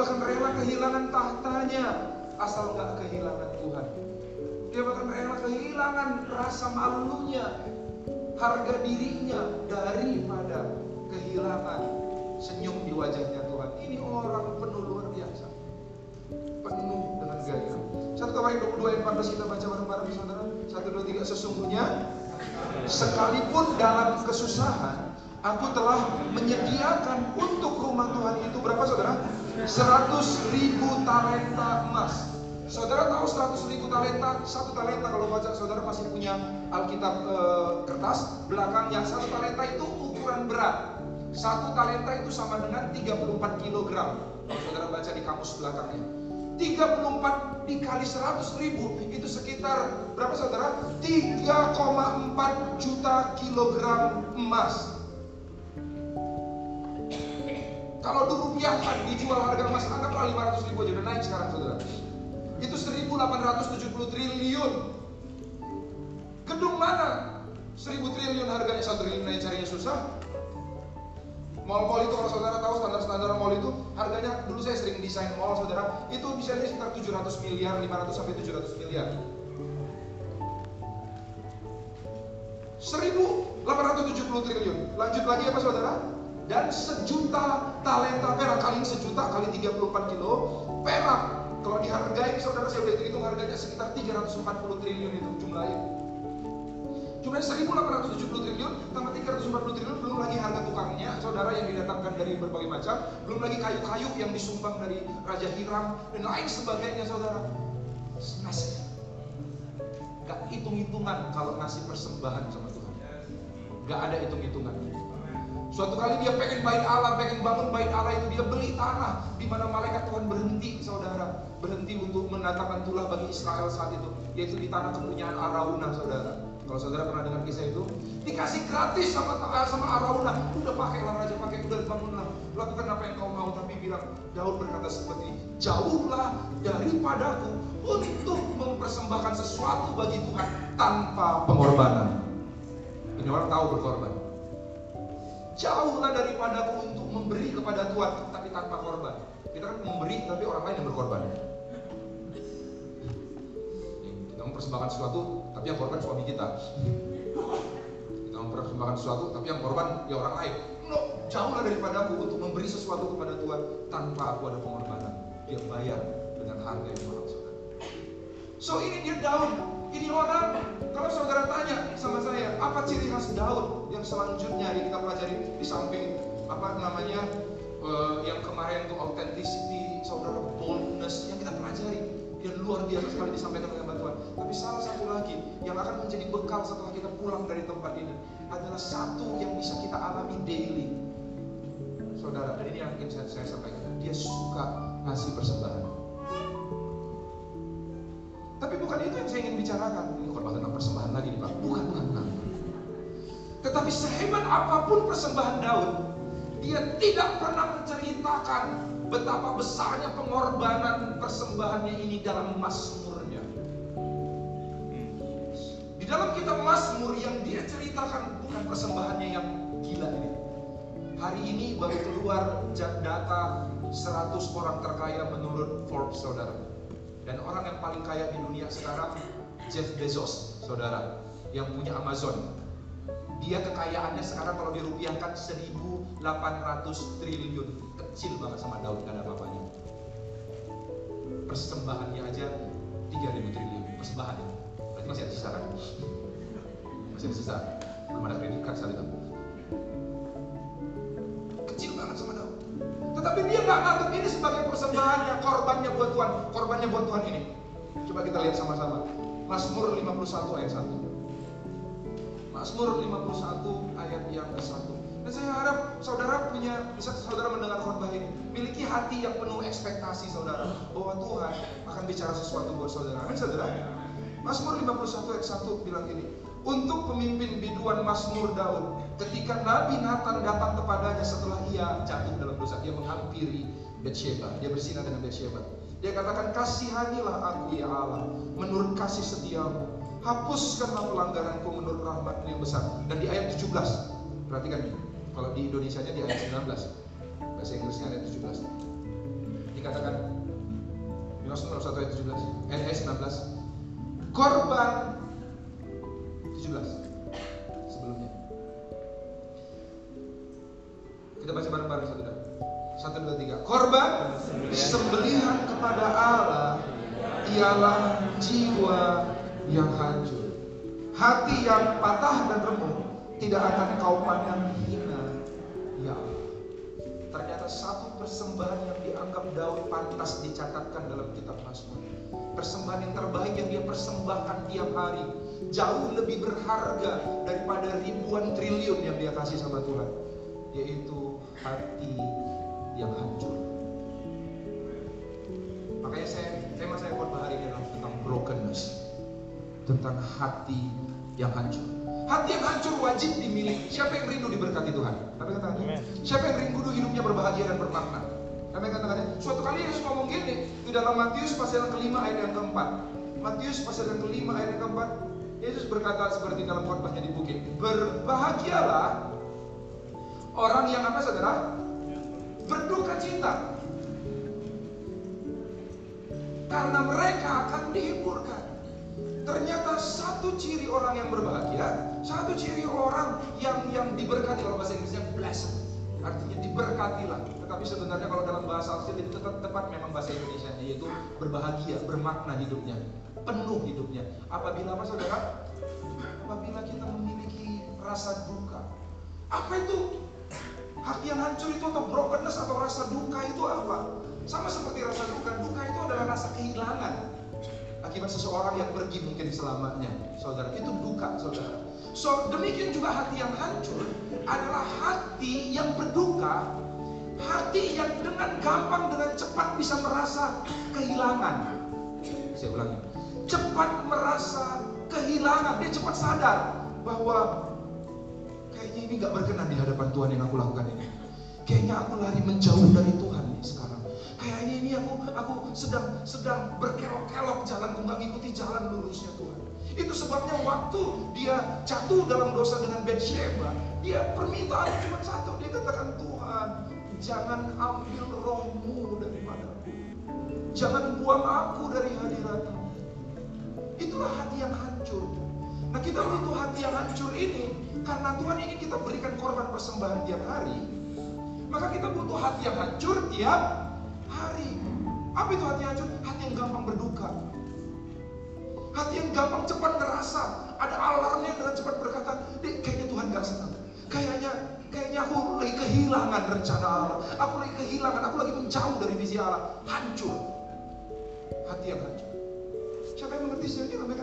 bahkan rela kehilangan tahtanya asal nggak kehilangan Tuhan. Dia bahkan rela kehilangan rasa malunya, harga dirinya daripada kehilangan senyum di wajahnya Tuhan. Ini orang penuh luar biasa. Penuh dengan gairah. Satu Tawarik 22 ayat 14 kita baca bareng-bareng saudara. Satu, dua, tiga. Sesungguhnya sekalipun dalam kesusahan Aku telah menyediakan untuk rumah Tuhan itu berapa saudara? 100 ribu talenta emas. Saudara tahu 100 ribu talenta, satu talenta kalau baca saudara masih punya Alkitab e, kertas, belakangnya satu talenta itu ukuran berat. Satu talenta itu sama dengan 34 kilogram. Kalau saudara baca di kamus belakangnya. 34 dikali 100 ribu itu sekitar berapa saudara? 3,4 juta kilogram emas. Kalau dirupiahkan dijual harga emas anggaplah 500 ribu aja udah naik sekarang saudara. Itu 1870 triliun. Gedung mana? 1000 triliun harganya 1 triliun naik carinya susah. Mall-mall itu kalau saudara tahu standar-standar mall itu harganya dulu saya sering desain mall saudara itu bisa sekitar 700 miliar, 500 sampai 700 miliar. 1870 triliun. Lanjut lagi apa saudara? Dan sejuta talenta perak kali sejuta kali 34 kilo perak. Kalau dihargai saudara saya udah hitung harganya sekitar 340 triliun itu jumlahnya. Jumlahnya 1870 triliun tambah 340 triliun belum lagi harga tukangnya saudara yang didatangkan dari berbagai macam. Belum lagi kayu-kayu yang disumbang dari Raja Hiram dan lain sebagainya saudara. Ngasih gak hitung-hitungan kalau ngasih persembahan sama Tuhan. Gak ada hitung-hitungan Suatu kali dia pengen bait Allah, pengen bangun bait Allah itu dia beli tanah di mana malaikat Tuhan berhenti, saudara, berhenti untuk mendatangkan tulah bagi Israel saat itu, yaitu di tanah kepunyaan Arauna, saudara. Kalau saudara pernah dengar kisah itu, dikasih gratis sama sama Arauna, udah pakailah raja pakai, udah bangunlah, lakukan apa yang kau mau, tapi bilang Daud berkata seperti jauhlah daripadaku untuk mempersembahkan sesuatu bagi Tuhan tanpa pengorbanan. Ini orang tahu berkorban. Jauhlah daripadaku untuk memberi kepada Tuhan, tapi tanpa korban. Kita kan memberi, tapi orang lain yang berkorban. Kita mempersembahkan sesuatu, tapi yang korban suami kita. Kita mempersembahkan sesuatu, tapi yang korban ya orang lain. No, jauhlah daripadaku untuk memberi sesuatu kepada Tuhan tanpa aku ada pengorbanan. Dia bayar dengan harga yang mahal. So ini dia Daud ini orang, kalau saudara tanya sama saya, apa ciri khas Daud yang selanjutnya yang kita pelajari di samping apa namanya uh, yang kemarin itu authenticity, saudara boldness yang kita pelajari yang luar biasa sekali disampaikan oleh Tuhan. Tapi salah satu lagi yang akan menjadi bekal setelah kita pulang dari tempat ini adalah satu yang bisa kita alami daily. Saudara, dan ini yang ingin saya, saya sampaikan. Dia suka ngasih persembahan. Tapi bukan itu yang saya ingin bicarakan. Ini khotbah tentang persembahan lagi Pak. Bukan, bukan, bukan. Tetapi sehebat apa pun persembahan Daud, dia tidak pernah menceritakan betapa besarnya pengorbanan persembahannya ini dalam Mazmurnya. Di dalam kitab Mazmur yang dia ceritakan bukan persembahannya yang gila ini. Hari ini baru keluar data 100 orang terkaya menurut Forbes saudara. Dan orang yang paling kaya di dunia sekarang Jeff Bezos, saudara, yang punya Amazon. Dia kekayaannya sekarang kalau dirupiahkan 1.800 triliun. Kecil banget sama Daud, gak ada apa-apanya. Persembahannya aja 3.000 triliun. Persembahannya. Berarti masih ada sisa kan? Masih ada sisa. Belum ada kredit card saat itu. Kecil banget sama Daud. Tetapi dia nggak nganggap ini persembahannya, korbannya buat Tuhan, korbannya buat Tuhan ini. Coba kita lihat sama-sama. Mazmur 51 ayat 1. Mazmur 51 ayat yang ke-1. Dan saya harap saudara punya, bisa saudara mendengar khotbah ini, miliki hati yang penuh ekspektasi saudara, bahwa Tuhan akan bicara sesuatu buat saudara. Amin saudara? Mazmur 51 ayat 1 bilang gini, untuk pemimpin biduan Mazmur Daud ketika Nabi Nathan datang kepadanya setelah ia jatuh dalam dosa dia menghampiri Bathsheba. Dia bersinah dengan Bathsheba. Dia katakan kasihanilah aku ya Allah menurut kasih setiamu. Hapuskanlah pelanggaranku menurut rahmatmu yang besar. Dan di ayat 17 perhatikan nih kalau di Indonesia di ayat 19 bahasa Inggrisnya ayat 17 di dikatakan Yunus 1 ayat 17 ayat 19 korban 17 sebelumnya. Kita baca bareng-bareng satu dan satu dua tiga. Korban sembelihan kepada Allah ialah jiwa yang hancur. Hati yang patah dan remuk tidak akan kau pandang hina. Ya ternyata satu persembahan yang dianggap Daud pantas dicatatkan dalam kitab Mazmur. Persembahan yang terbaik yang dia persembahkan tiap hari. Jauh lebih berharga daripada ribuan triliun yang dia kasih sama Tuhan yaitu hati yang hancur. Makanya saya tema saya buat hari ini adalah tentang brokenness. Tentang hati yang hancur. Hati yang hancur wajib dimiliki. Siapa yang rindu diberkati Tuhan? Tapi katakan siapa yang rindu hidupnya berbahagia dan bermakna? Kami katakan suatu kali Yesus ngomong gini di dalam Matius pasal yang kelima ayat yang keempat. Matius pasal yang kelima ayat yang keempat Yesus berkata seperti dalam khotbahnya di bukit berbahagialah orang yang apa saudara berduka cita. Karena mereka akan dihiburkan. Ternyata satu ciri orang yang berbahagia satu ciri orang yang yang diberkati kalau bahasa Inggrisnya blessed. Artinya diberkatilah. Tetapi sebenarnya kalau dalam bahasa asli itu tetap tepat memang bahasa Indonesia yaitu berbahagia bermakna hidupnya penuh hidupnya. Apabila apa saudara? Apabila kita memiliki rasa duka. Apa itu hati yang hancur itu atau brokenness atau rasa duka itu apa? Sama seperti rasa duka. Duka itu adalah rasa kehilangan. Akibat seseorang yang pergi mungkin selamanya saudara. Itu duka saudara. So demikian juga hati yang hancur adalah hati yang berduka, hati yang dengan gampang dengan cepat bisa merasa kehilangan. Saya ulangi, cepat merasa kehilangan, dia cepat sadar bahwa ini gak berkenan di hadapan Tuhan yang aku lakukan ini. Kayaknya aku lari menjauh dari Tuhan nih sekarang. Kayaknya ini aku aku sedang sedang berkelok-kelok jalan, nggak ngikuti jalan lurusnya Tuhan. Itu sebabnya waktu dia jatuh dalam dosa dengan Bathsheba, dia permintaan cuma satu, dia katakan Tuhan, jangan ambil rohmu daripadaku. Jangan buang aku dari hadiratmu. Itulah hati yang hancur. Nah kita butuh hati yang hancur ini karena Tuhan ingin kita berikan korban persembahan tiap hari. Maka kita butuh hati yang hancur tiap hari. Apa itu hati yang hancur? Hati yang gampang berduka. Hati yang gampang cepat ngerasa ada alarmnya dengan cepat berkata, Dek, kayaknya Tuhan gak senang. Kayaknya kayaknya aku lagi kehilangan rencana Allah. Aku lagi kehilangan, aku lagi menjauh dari visi Allah. Hancur. Hati yang hancur. Siapa yang mengerti ini? Kata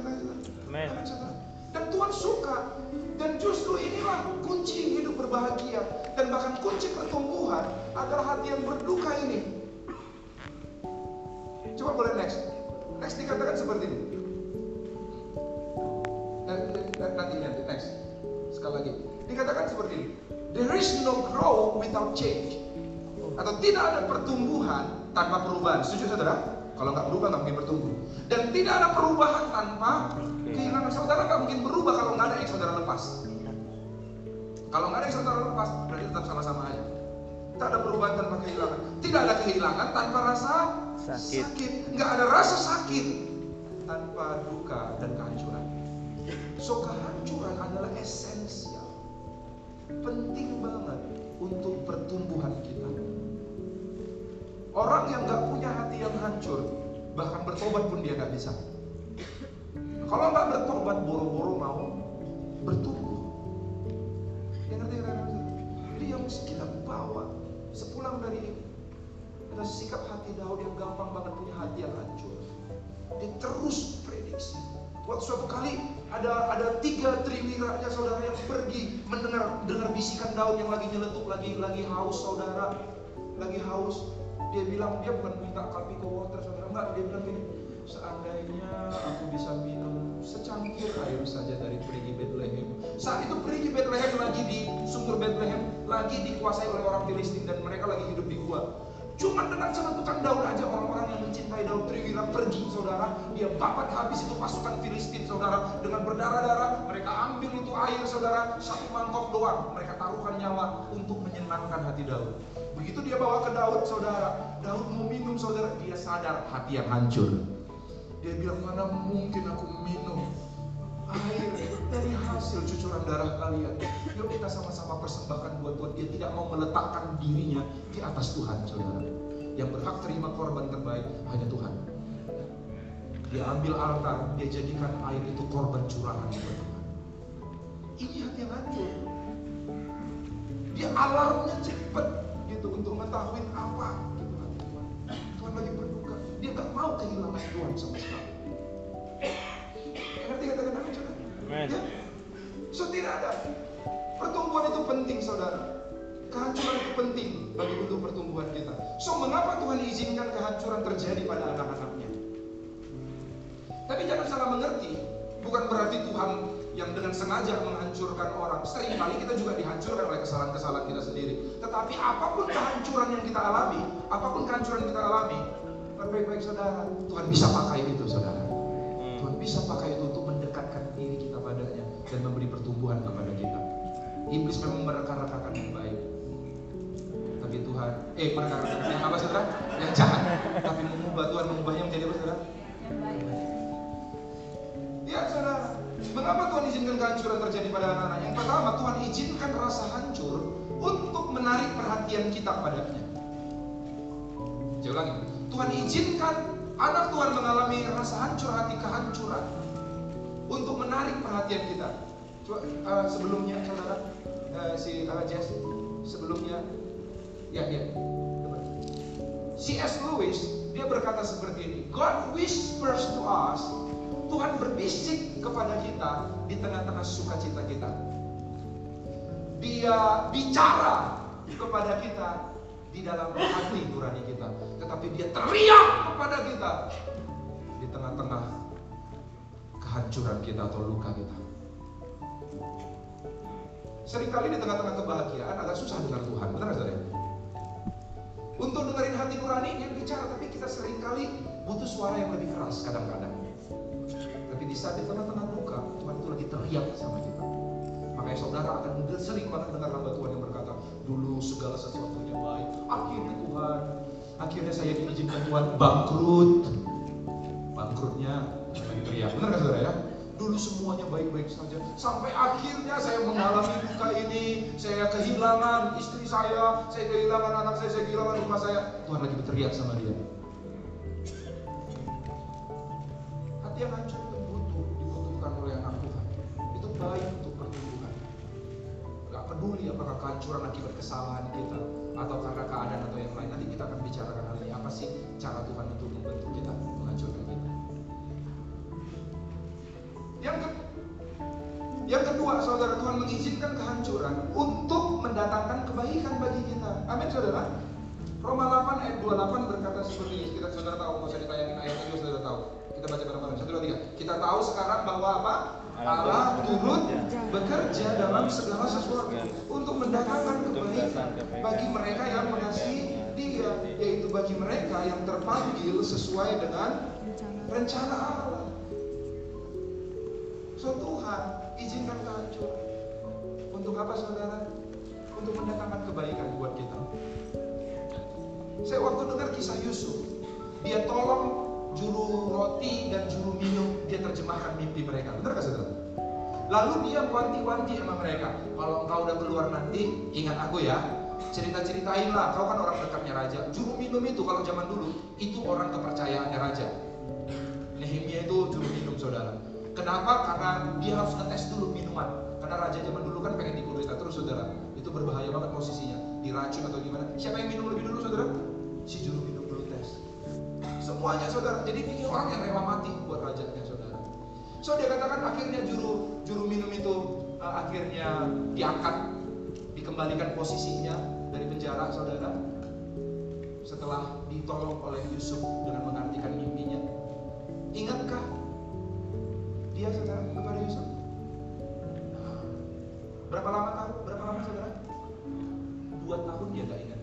Amin. Dan Tuhan suka. Dan justru inilah kunci hidup berbahagia. Dan bahkan kunci pertumbuhan adalah hati yang berduka ini. Coba boleh next. Next dikatakan seperti ini. Nanti nanti next. Sekali lagi. Dikatakan seperti ini. There is no growth without change. Atau tidak ada pertumbuhan tanpa perubahan. Setuju saudara? Kalau nggak berubah nggak mungkin bertumbuh. Dan tidak ada perubahan tanpa kehilangan. Saudara nggak mungkin berubah kalau nggak ada yang saudara lepas. Kalau nggak ada yang saudara lepas, berarti tetap sama-sama aja. Tak ada perubahan tanpa kehilangan. Tidak ada kehilangan tanpa rasa sakit. sakit. Nggak ada rasa sakit tanpa duka dan kehancuran. So kehancuran adalah esensial. Penting banget untuk pertumbuhan kita. Orang yang nggak punya hati yang hancur, bahkan bertobat pun dia nggak bisa. Kalau nggak bertobat, boro-boro mau bertumbuh. Yang ngerti kan? Jadi yang mesti kita bawa sepulang dari ini ada sikap hati Daud yang gampang banget punya hati yang hancur. Dia terus prediksi. Waktu suatu kali ada ada tiga triwiranya saudara yang pergi mendengar dengar bisikan Daud yang lagi nyeletuk lagi lagi haus saudara lagi haus dia bilang dia bukan minta Kalpiko water saudara enggak dia bilang seandainya aku bisa minum secangkir air saja dari perigi Bethlehem saat itu perigi Bethlehem lagi di sumber Bethlehem lagi dikuasai oleh orang Filistin dan mereka lagi hidup di gua Cuma dengan tukang Daud aja orang-orang yang mencintai Daud Triwira pergi saudara. Dia babat habis itu pasukan Filistin saudara. Dengan berdarah-darah mereka ambil itu air saudara. Satu mangkok doang. Mereka taruhkan nyawa untuk menyenangkan hati Daud. Begitu dia bawa ke Daud saudara. Daud mau minum saudara. Dia sadar hati yang hancur. Dia bilang mana mungkin aku minum air dari hasil cucuran darah kalian. Yuk kita sama-sama persembahkan buat Tuhan. Dia tidak mau meletakkan dirinya di atas Tuhan, saudara. Yang berhak terima korban terbaik hanya Tuhan. Dia ambil altar, dia jadikan air itu korban curahan buat Tuhan. Ini hati yang hancur. Dia alarmnya cepat gitu untuk mengetahui apa gitu Tuhan. Tuhan lagi berduka. Dia gak mau kehilangan Tuhan sama sekali. Ngerti kata-kata Amen. Ya. So tidak ada. Pertumbuhan itu penting saudara. Kehancuran itu penting bagi bentuk pertumbuhan kita. So mengapa Tuhan izinkan kehancuran terjadi pada anak-anaknya? Tapi jangan salah mengerti. Bukan berarti Tuhan yang dengan sengaja menghancurkan orang. Seringkali kita juga dihancurkan oleh kesalahan-kesalahan kita sendiri. Tetapi apa pun kehancuran yang kita alami, apa pun kehancuran yang kita alami, baik-baik saudara, Tuhan bisa pakai itu saudara. Tuhan bisa pakai itu untuk mendekatkan diri kita padanya dan memberi pertumbuhan kepada kita. Iblis memang mereka-rekakan yang baik. Tapi Tuhan, eh mereka-rekakan yang apa saudara? Yang jahat. Tapi mengubah Tuhan mengubahnya menjadi apa saudara? Ya saudara, mengapa Tuhan izinkan kehancuran terjadi pada anak-anak? Yang pertama, Tuhan izinkan rasa hancur untuk menarik perhatian kita padanya. Saya ulangi, Tuhan izinkan anak Tuhan mengalami rasa hancur hati kehancuran untuk menarik perhatian kita. Coba uh, sebelumnya saudara uh, si uh, Jess sebelumnya ya ya C.S. Lewis dia berkata seperti ini God whispers to us Tuhan berbisik kepada kita di tengah-tengah sukacita kita. Dia bicara kepada kita di dalam hati nurani kita. Tetapi dia teriak kepada kita di tengah-tengah kehancuran kita atau luka kita. Seringkali di tengah-tengah kebahagiaan agak susah dengar Tuhan benar saudara? Untuk dengerin hati nurani dia bicara tapi kita sering kali butuh suara yang lebih keras kadang-kadang di saat di tengah-tengah duka Tuhan itu lagi teriak sama kita. Makanya saudara akan sering banget dengar hamba Tuhan yang berkata dulu segala sesuatunya baik akhirnya Tuhan akhirnya saya diizinkan Tuhan bangkrut. Bangkrutnya lagi teriak benar kan saudara ya? Dulu semuanya baik-baik saja sampai akhirnya saya mengalami duka ini. Saya kehilangan istri saya saya kehilangan anak saya saya kehilangan rumah saya. Tuhan lagi berteriak sama dia. Hati yang hancur baik untuk pertumbuhan gak peduli apakah kehancuran akibat kesalahan kita atau karena keadaan atau yang lain nanti kita akan bicarakan hal ini apa sih cara Tuhan untuk membentuk kita menghancurkan kita yang ke yang kedua, saudara Tuhan mengizinkan kehancuran untuk mendatangkan kebaikan bagi kita. Amin, saudara. Roma 8 ayat 28 berkata seperti ini. Kita saudara tahu, nggak usah ditayangin ayatnya juga saudara tahu. Kita baca bareng-bareng. Satu, dua, tiga. Kita tahu sekarang bahwa apa? Allah turut bekerja dalam segala sesuatu untuk mendatangkan kebaikan bagi mereka yang mengasihi Dia, yaitu bagi mereka yang terpanggil sesuai dengan rencana Allah. So Tuhan izinkan kehancuran. Untuk apa saudara? Untuk mendatangkan kebaikan buat kita. Saya waktu dengar kisah Yusuf, dia tolong juru roti dan juru minum, dia terjemahkan mimpi mereka. Benar gak saudara? Lalu dia wanti-wanti sama mereka. Kalau engkau udah keluar nanti, ingat aku ya. Cerita-ceritain lah, kau kan orang dekatnya raja. Juru minum itu kalau zaman dulu, itu orang kepercayaannya raja. Nehemia itu juru minum saudara. Kenapa? Karena dia harus ngetes dulu minuman. Karena raja zaman dulu kan pengen dikudeta terus saudara. Itu berbahaya banget posisinya. Diracun atau gimana. Siapa yang minum lebih dulu saudara? Si juru minum. Semuanya saudara. Jadi ini orang yang rela mati buat rajanya saudara. So dia katakan akhirnya juru juru minum itu uh, akhirnya diangkat, dikembalikan posisinya dari penjara saudara. Setelah ditolong oleh Yusuf dengan mengartikan mimpinya. Ingatkah dia saudara kepada Yusuf? Nah, berapa lama tahu? Berapa lama saudara? Dua tahun dia gak ingat.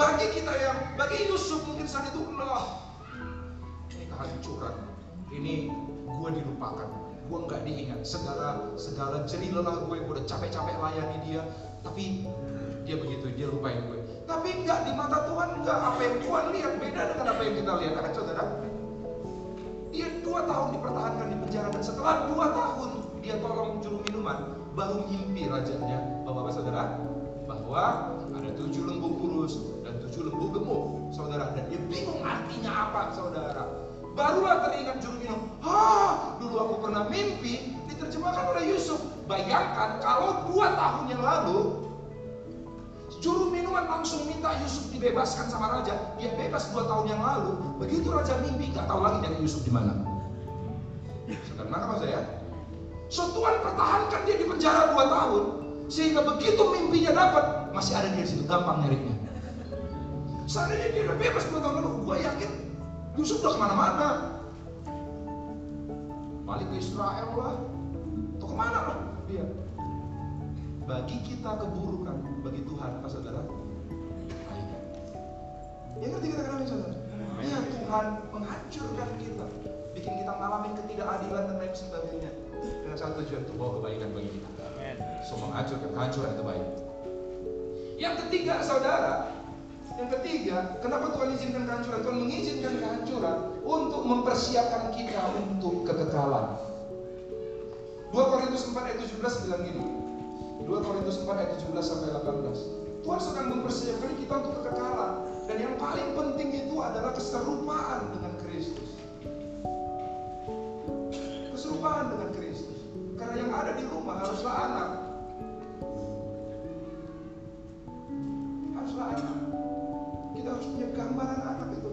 Bagi kita yang, bagi Yusuf mungkin saat itu, loh, ini kehancuran. Ini gue dilupakan, gue nggak diingat. Segala segala jerih lelah gue, gue udah capek-capek layani dia, tapi dia begitu, dia lupain gue. Tapi enggak di mata Tuhan enggak apa yang Tuhan lihat beda dengan apa yang kita lihat, akan saudara. Dia dua tahun dipertahankan di penjara dan setelah dua tahun dia tolong juru minuman, baru mimpi rajanya bahwa apa saudara? Bahwa ada tujuh lembu kurus lembu gemuk, saudara. Dan dia bingung artinya apa, saudara. Barulah teringat juru minum. Hah, dulu aku pernah mimpi diterjemahkan oleh Yusuf. Bayangkan kalau dua tahun yang lalu Juru minuman langsung minta Yusuf dibebaskan sama raja. Dia bebas dua tahun yang lalu. Begitu raja mimpi, nggak tahu lagi dari Yusuf di mana. Saudara, apa saya? So Tuhan pertahankan dia di penjara dua tahun, sehingga begitu mimpinya dapat, masih ada di situ gampang nyarinya. Seandainya dia udah bebas dua tahun lalu, gue yakin Yusuf udah ke mana-mana. Balik ke Israel lah, atau ke mana lah dia? Bagi kita keburukan, bagi Tuhan apa saudara? Ya ngerti kita kenapa saudara? Ya Tuhan menghancurkan kita, bikin kita mengalami ketidakadilan dan lain sebagainya dengan satu tujuan untuk bawa kebaikan bagi kita. So menghancurkan, kehancuran itu baik. Yang ketiga saudara, yang ketiga, kenapa Tuhan izinkan kehancuran? Tuhan mengizinkan kehancuran untuk mempersiapkan kita untuk kekekalan. 2 Korintus 4 ayat 17 bilang gini. 2 Korintus 4 ayat 17 sampai 18. Tuhan sedang mempersiapkan kita untuk kekekalan dan yang paling penting itu adalah keserupaan dengan Kristus. Keserupaan dengan Kristus. Karena yang ada di rumah haruslah anak. Haruslah anak. Kita harus punya gambaran anak itu.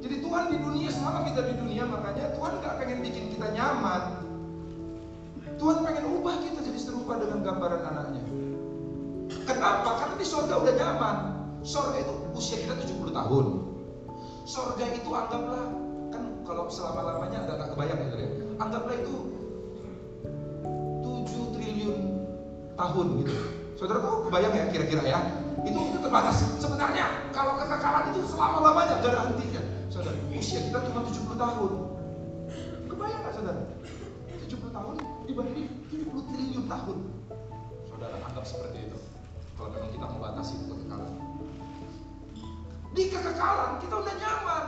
Jadi Tuhan di dunia selama kita di dunia makanya Tuhan nggak pengen bikin kita nyaman. Tuhan pengen ubah kita jadi serupa dengan gambaran anaknya. Kenapa? Karena di sorga udah nyaman. Sorga itu usia kita 70 tahun. Sorga itu anggaplah kan kalau selama-lamanya agak gak kebayang gitu ya. Anggaplah itu 7 triliun tahun gitu. Saudara tahu kebayang ya kira-kira ya? Itu itu terbatas. Sebenarnya kalau kekekalan itu selama-lamanya gak ada hentinya. Saudara, usia kita cuma 70 tahun. Kebayang gak saudara? 70 tahun dibanding 70 triliun tahun. Saudara anggap seperti itu. Kalau memang kita membatasi kekekalan. Di kekekalan kita udah nyaman.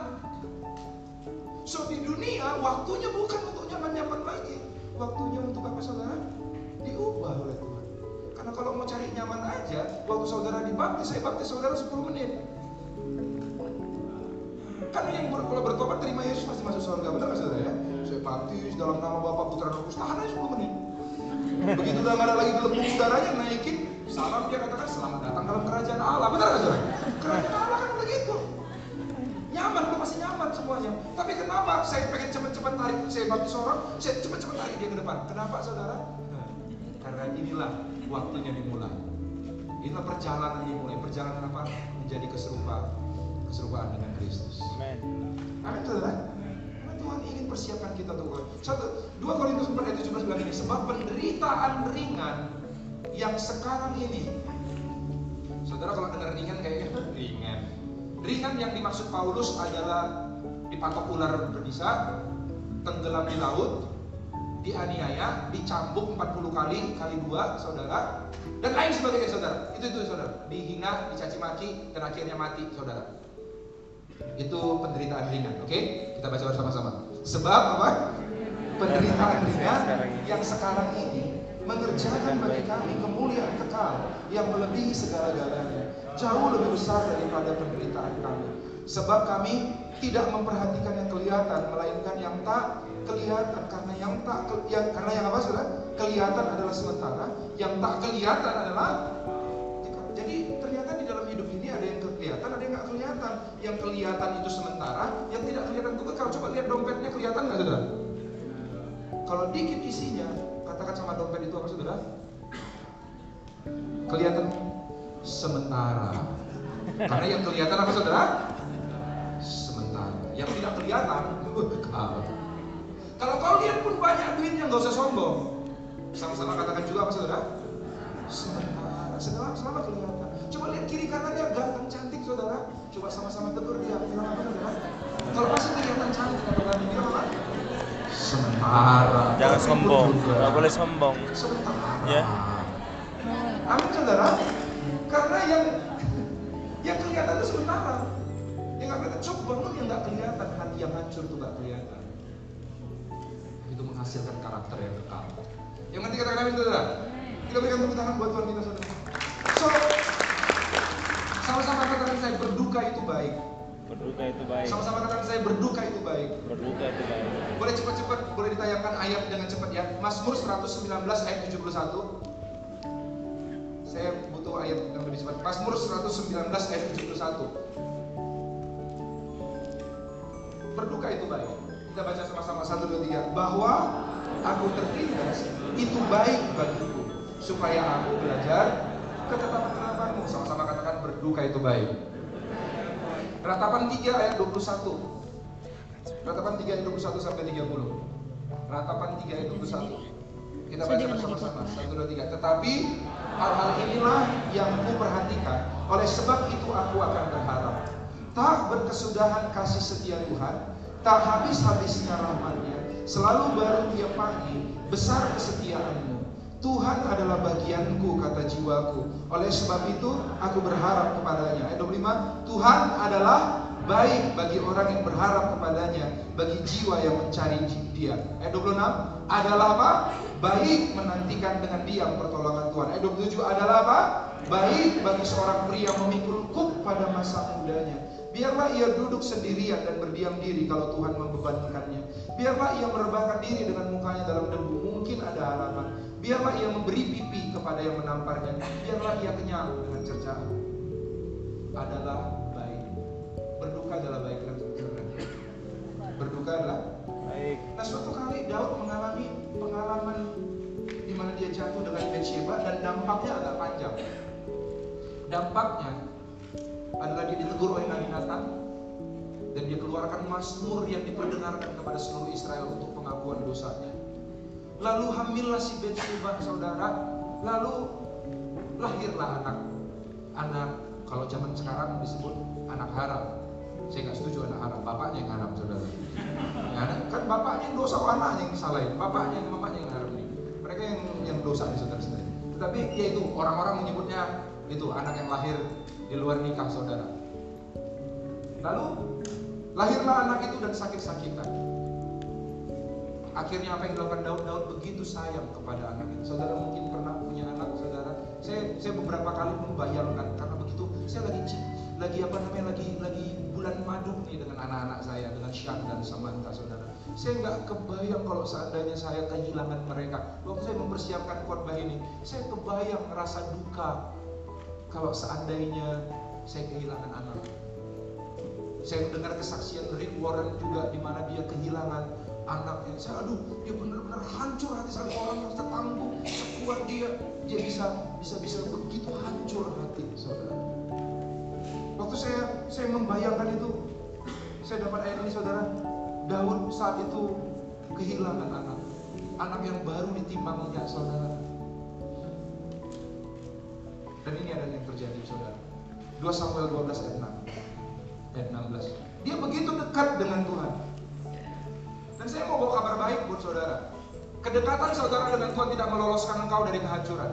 So di dunia waktunya bukan untuk nyaman-nyaman lagi. Waktunya untuk apa saudara? Diubah oleh. Karena kalau mau cari nyaman aja, waktu saudara dibaptis, saya baptis saudara 10 menit. Kan yang ber, kalau bertobat terima Yesus pasti masuk surga, benar nggak saudara ya? Saya baptis dalam nama Bapa Putra dan Roh tahan aja 10 menit. Begitu udah nggak ada lagi gelembung udaranya naikin, salam dia katakan selamat datang dalam kerajaan Allah, benar nggak saudara? Kerajaan Allah kan begitu. Nyaman, udah pasti nyaman semuanya. Tapi kenapa saya pengen cepat-cepat tarik, saya baptis orang, saya cepat-cepat tarik dia ke depan. Kenapa saudara? Karena inilah waktunya dimulai. Inilah perjalanan dimulai. Perjalanan apa? Menjadi keserupaan, keserupaan dengan Kristus. Amin. Amin saudara. Karena Tuhan ingin persiapkan kita untuk satu. Dua Korintus 4 ayat 17 bilang ini. Sebab penderitaan ringan yang sekarang ini. Saudara kalau dengar ringan kayaknya ringan. Ringan yang dimaksud Paulus adalah dipatok ular berbisa, tenggelam di laut, dianiaya, dicambuk 40 kali kali dua, saudara, dan lain sebagainya, saudara. Itu itu, saudara. Dihina, dicaci maki, dan akhirnya mati, saudara. Itu penderitaan ringan, oke? Kita baca bersama-sama. Sebab apa? Penderitaan ringan yang sekarang ini mengerjakan bagi kami kemuliaan kekal yang melebihi segala-galanya. Jauh lebih besar daripada penderitaan kami. Sebab kami tidak memperhatikan yang kelihatan, melainkan yang tak kelihatan. Karena yang tak yang karena yang apa saudara? Kelihatan adalah sementara yang tak kelihatan adalah jadi ternyata di dalam hidup ini ada yang kelihatan ada yang nggak kelihatan. Yang kelihatan itu sementara yang tidak kelihatan itu kekal coba lihat dompetnya kelihatan nggak saudara? Kalau dikit isinya katakan sama dompet itu apa saudara? Kelihatan sementara. Karena yang kelihatan apa saudara kelihatan kekal kalau kalian pun banyak duitnya nggak usah sombong. Sama-sama katakan juga apa saudara? Sementara, selama kelihatan. Coba lihat kiri kanannya ganteng cantik saudara. Coba sama-sama tegur dia. Bilang apa saudara? Kalau masih kelihatan cantik atau ganteng bilang apa? Sementara. Jangan sombong, nggak boleh sombong. Sementara. Ya. Amin saudara. Karena yang yang kelihatan itu sementara. Yang nggak kelihatan. Coba bangun yang nggak kelihatan. Yang hancur itu nggak kelihatan. Itu menghasilkan karakter yang kekal. Yang nanti kata kami saudara. Kita berikan tepuk tangan buat Tuhan kita saudara. So, sama-sama katakan saya berduka itu baik. Berduka itu baik. Sama-sama katakan saya berduka itu baik. Berduka itu baik. Boleh cepat-cepat, boleh ditayangkan ayat dengan cepat ya. Mazmur 119 ayat 71. Saya butuh ayat yang lebih cepat. Mazmur 119 ayat 71. Berduka itu baik. Kita baca sama-sama 1 2 3 bahwa aku tertindas itu baik bagiku supaya aku belajar ketetapan-ketetapanmu. Sama-sama katakan berduka itu baik. Ratapan 3 ayat 21. Ratapan 3 ayat 21 sampai 30. Ratapan 3 ayat 21. Kita baca bersama-sama. 1 2 3. Tetapi hal-hal inilah yang ku perhatikan. Oleh sebab itu aku akan berharap. Tak berkesudahan kasih setia Tuhan, tak habis-habisnya rahmatnya. Selalu baru tiap pagi, besar kesetiaanmu. Tuhan adalah bagianku, kata jiwaku. Oleh sebab itu, aku berharap kepadanya. Ayat 25, Tuhan adalah baik bagi orang yang berharap kepadanya, bagi jiwa yang mencari dia. Ayat 26, adalah apa? Baik menantikan dengan diam pertolongan Tuhan. Ayat 27 adalah apa? Baik bagi seorang pria memikul kuk pada masa mudanya. Biarlah ia duduk sendirian dan berdiam diri kalau Tuhan membebankannya. Biarlah ia merebahkan diri dengan mukanya dalam debu. Mungkin ada harapan. Biarlah ia memberi pipi kepada yang menamparnya. Biarlah ia kenyang dengan cercaan. Adalah baik. Berduka adalah baik kan? Berduka adalah Baik. Nah suatu kali Daud mengalami pengalaman di mana dia jatuh dengan Bathsheba dan dampaknya agak panjang. Dampaknya adalah dia ditegur oleh Nabi Nathan dan dia keluarkan mazmur yang diperdengarkan kepada seluruh Israel untuk pengakuan dosanya. Lalu hamillah si Bathsheba saudara, lalu lahirlah anak. Anak kalau zaman sekarang disebut anak haram. Saya nggak setuju anak haram, bapaknya yang haram saudara. Ya, kan bapaknya yang dosa, anaknya yang disalahin, bapaknya yang mamanya yang haram nih. Mereka yang yang dosa nih saudara-saudara. Tetapi ya itu orang-orang menyebutnya itu anak yang lahir di luar nikah saudara. Lalu lahirlah anak itu dan sakit-sakitan. Akhirnya apa yang dilakukan Daud? Daud begitu sayang kepada anak itu. Saudara mungkin pernah punya anak, saudara. Saya saya beberapa kali membayangkan karena begitu saya lagi lagi apa namanya lagi lagi bulan madu nih dengan anak-anak saya dengan Shan dan Samantha saudara. Saya nggak kebayang kalau seandainya saya kehilangan mereka. Waktu saya mempersiapkan khotbah ini, saya kebayang rasa duka kalau seandainya saya kehilangan anak. Saya mendengar kesaksian Rick Warren juga di mana dia kehilangan anaknya. Saya aduh, dia benar-benar hancur hati saya orang yang setangguh, sekuat dia, dia bisa bisa bisa begitu hancur hati saudara. Waktu saya saya membayangkan itu, saya dapat ayat ini saudara. Daud saat itu kehilangan anak, anak yang baru ditimbangnya saudara. Dan ini ada yang terjadi saudara. 2 Samuel 12 ayat 6 ayat 16. Dia begitu dekat dengan Tuhan. Dan saya mau bawa kabar baik buat saudara. Kedekatan saudara dengan Tuhan tidak meloloskan engkau dari kehancuran.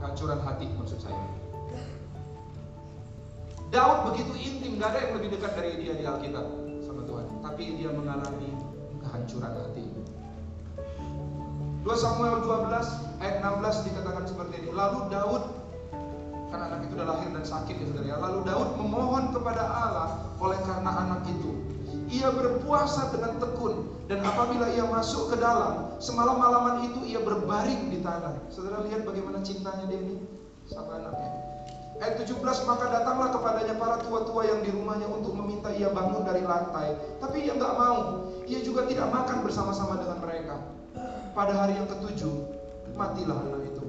Kehancuran hati maksud saya. Daud begitu intim, gak ada yang lebih dekat dari dia di Alkitab sama Tuhan. Tapi dia mengalami kehancuran hati. 2 Samuel 12 ayat 16 dikatakan seperti ini. Lalu Daud karena anak itu udah lahir dan sakit ya saudara ya. Lalu Daud memohon kepada Allah oleh karena anak itu. Ia berpuasa dengan tekun dan apabila ia masuk ke dalam semalam malaman itu ia berbaring di tanah. Saudara lihat bagaimana cintanya dia ini sama anaknya. Ayat 17 maka datanglah kepadanya para tua-tua yang di rumahnya untuk meminta ia bangun dari lantai. Tapi ia nggak mau. Ia juga tidak makan bersama-sama dengan mereka. Pada hari yang ketujuh matilah anak itu.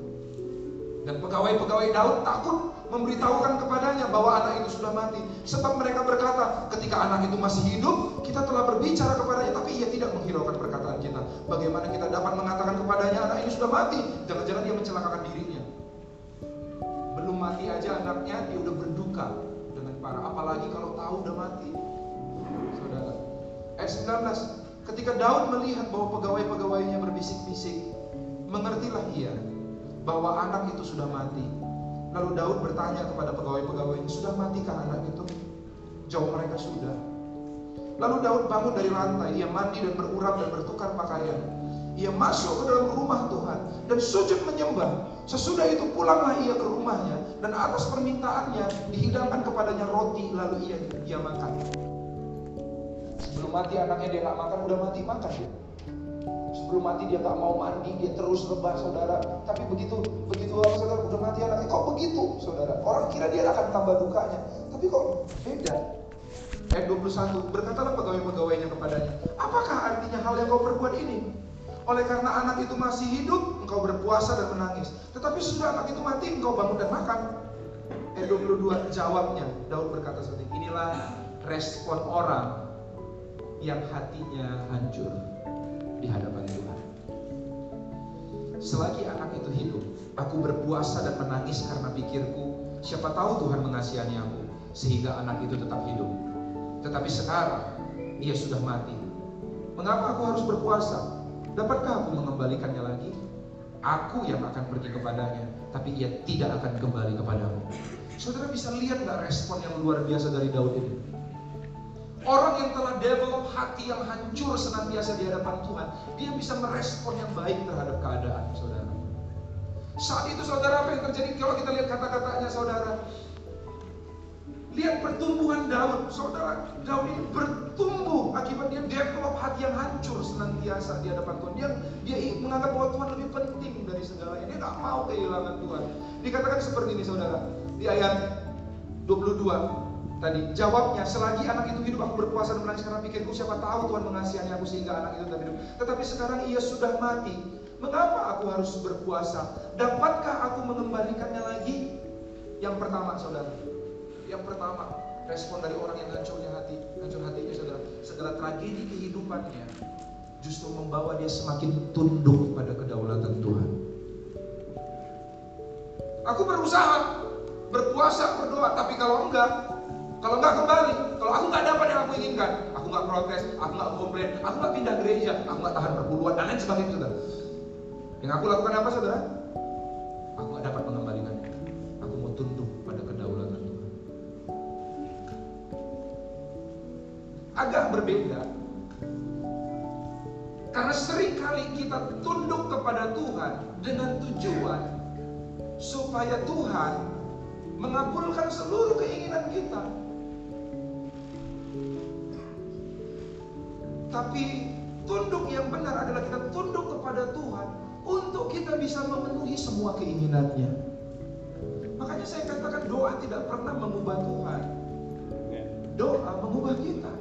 Dan pegawai-pegawai Daud takut memberitahukan kepadanya bahwa anak itu sudah mati. Sebab mereka berkata, ketika anak itu masih hidup, kita telah berbicara kepadanya, tapi ia tidak menghiraukan perkataan kita. Bagaimana kita dapat mengatakan kepadanya anak ini sudah mati? Jangan-jangan dia mencelakakan dirinya. Belum mati aja anaknya dia udah berduka dengan parah. Apalagi kalau tahu udah mati. Saudara. Ayat 19. Ketika Daud melihat bahwa pegawai-pegawainya berbisik-bisik, mengertilah ia bahwa anak itu sudah mati. Lalu Daud bertanya kepada pegawai-pegawainya, sudah matikah anak itu? Jawab mereka sudah. Lalu Daud bangun dari lantai, ia mandi dan berurap dan bertukar pakaian. Ia masuk ke dalam rumah Tuhan dan sujud menyembah. Sesudah itu pulanglah ia ke rumahnya dan atas permintaannya dihidangkan kepadanya roti lalu ia ia makan. Sebelum mati anaknya dia nggak makan, udah mati makan dia. Sebelum mati dia nggak mau mandi, dia terus rebah saudara. Tapi begitu begitu apa saudara udah mati anaknya, kok begitu saudara? Orang kira dia akan tambah dukanya, tapi kok beda. Ayat 21 Berkatalah pegawai-pegawainya kepadanya Apakah artinya hal yang kau perbuat ini? Oleh karena anak itu masih hidup Engkau berpuasa dan menangis Tetapi sudah anak itu mati Engkau bangun dan makan Ayat 22 Jawabnya Daud berkata seperti Inilah respon orang Yang hatinya hancur Di hadapan Tuhan Selagi anak itu hidup Aku berpuasa dan menangis karena pikirku Siapa tahu Tuhan mengasihani aku Sehingga anak itu tetap hidup tetapi sekarang ia sudah mati. Mengapa aku harus berpuasa? Dapatkah aku mengembalikannya lagi? Aku yang akan pergi kepadanya, tapi ia tidak akan kembali kepadamu. Saudara bisa lihat nggak respon yang luar biasa dari Daud ini? Orang yang telah develop hati yang hancur senantiasa di hadapan Tuhan, dia bisa merespon yang baik terhadap keadaan, saudara. Saat itu saudara apa yang terjadi? Kalau kita lihat kata-katanya saudara, Lihat pertumbuhan Daud, saudara. Daud ini bertumbuh akibat dia develop hati yang hancur senantiasa di hadapan Tuhan. Dia dia menganggap bahwa Tuhan lebih penting dari segalanya. Dia nggak mau kehilangan Tuhan. Dikatakan seperti ini, saudara. Di ayat 22 tadi jawabnya selagi anak itu hidup aku berpuasa dan menangis karena pikirku siapa tahu Tuhan mengasihi aku sehingga anak itu tetap hidup. Tetapi sekarang ia sudah mati. Mengapa aku harus berpuasa? Dapatkah aku mengembalikannya lagi? Yang pertama, saudara, yang pertama, respon dari orang yang hancurnya hati, hancur hatinya saudara, segala tragedi kehidupannya justru membawa dia semakin tunduk pada kedaulatan Tuhan. Aku berusaha berpuasa, berdoa, tapi kalau enggak, kalau enggak kembali, kalau aku enggak dapat yang aku inginkan, aku enggak protes, aku enggak komplain, aku enggak pindah gereja, aku enggak tahan perpuluhan dan lain sebagainya, saudara. Yang aku lakukan apa, saudara? Aku enggak dapat mengembalikan. Aku mau tunduk pada kedaulatan Tuhan. Agak berbeda. Karena sering kali kita tunduk kepada Tuhan dengan tujuan supaya Tuhan mengabulkan seluruh keinginan kita. Tapi tunduk yang benar adalah kita tunduk kepada Tuhan untuk kita bisa memenuhi semua keinginannya. Makanya saya katakan doa tidak pernah mengubah Tuhan. Doa mengubah kita.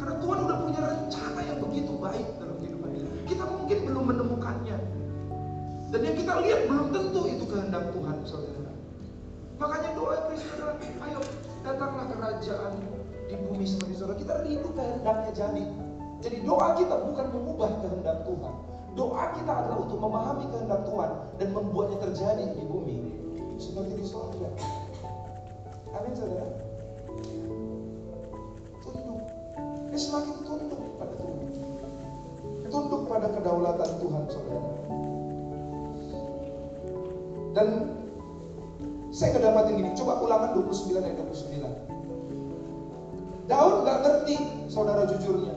Karena Tuhan udah punya rencana yang begitu baik dalam kehidupan kita. Kita mungkin belum menemukannya. Dan yang kita lihat belum tentu itu kehendak Tuhan, saudara. Makanya doa Kristus adalah, ayo datanglah kerajaan di bumi seperti saudara. Kita rindu kehendaknya jadi. Jadi doa kita bukan mengubah kehendak Tuhan. Doa kita adalah untuk memahami kehendak Tuhan dan membuatnya terjadi di bumi seperti di surga. Amin saudara. Tunduk. Dia semakin tunduk pada Tuhan. Tunduk pada kedaulatan Tuhan saudara. Dan saya ngedapatin gini, coba ulangan 29 ayat 29. Daud gak ngerti saudara jujurnya.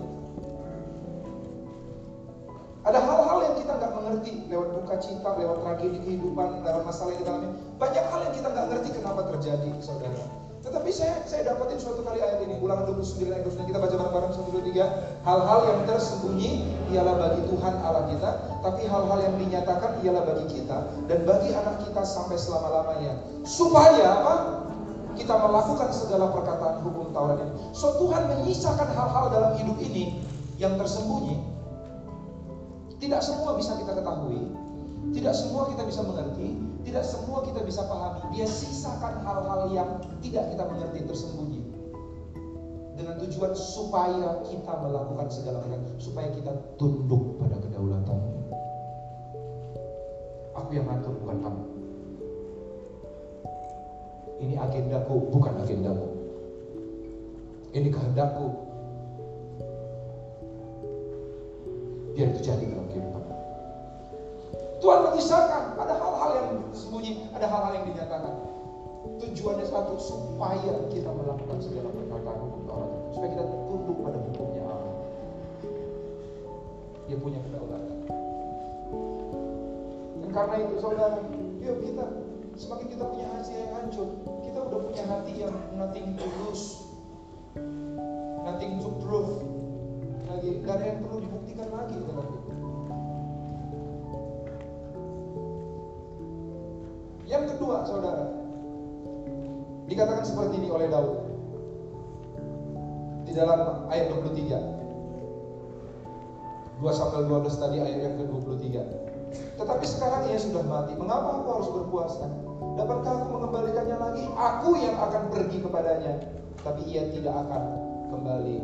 Ada hal-hal yang kita nggak mengerti lewat duka cita, lewat tragedi kehidupan, lewat masalah yang alami. Banyak hal yang kita nggak ngerti kenapa terjadi, saudara. Tetapi saya saya dapatin suatu kali ayat ini, ulangan 29 ayat 29 kita baca bareng-bareng 1 2 3. Hal-hal yang tersembunyi ialah bagi Tuhan Allah kita, tapi hal-hal yang dinyatakan ialah bagi kita dan bagi anak kita sampai selama-lamanya. Supaya apa? Kita melakukan segala perkataan hukum Taurat ini. So Tuhan menyisakan hal-hal dalam hidup ini yang tersembunyi tidak semua bisa kita ketahui, tidak semua kita bisa mengerti, tidak semua kita bisa pahami. Dia sisakan hal-hal yang tidak kita mengerti tersembunyi. Dengan tujuan supaya kita melakukan segala perkara, supaya kita tunduk pada kedaulatan. Aku yang ngatur bukan kamu. Ini agendaku, bukan agendamu. Ini kehendakku. Biar itu jadi dalam kehidupan. Tuhan mengisahkan ada hal-hal yang sembunyi, ada hal-hal yang dinyatakan. Tujuannya satu supaya kita melakukan segala perkataan hukum Taurat, supaya kita tunduk pada hukumnya Allah. Dia punya kedaulatan. Dan karena itu saudara, yuk kita semakin kita punya hati yang hancur, kita udah punya hati yang nothing to lose, nothing to prove. Lagi, gak ada yang perlu dibuktikan lagi dalam. Yang kedua, saudara, dikatakan seperti ini oleh Daud di dalam ayat 23. 2 Samuel 12 tadi ayat yang ke-23. Tetapi sekarang ia sudah mati. Mengapa aku harus berpuasa? Dapatkah aku mengembalikannya lagi? Aku yang akan pergi kepadanya. Tapi ia tidak akan kembali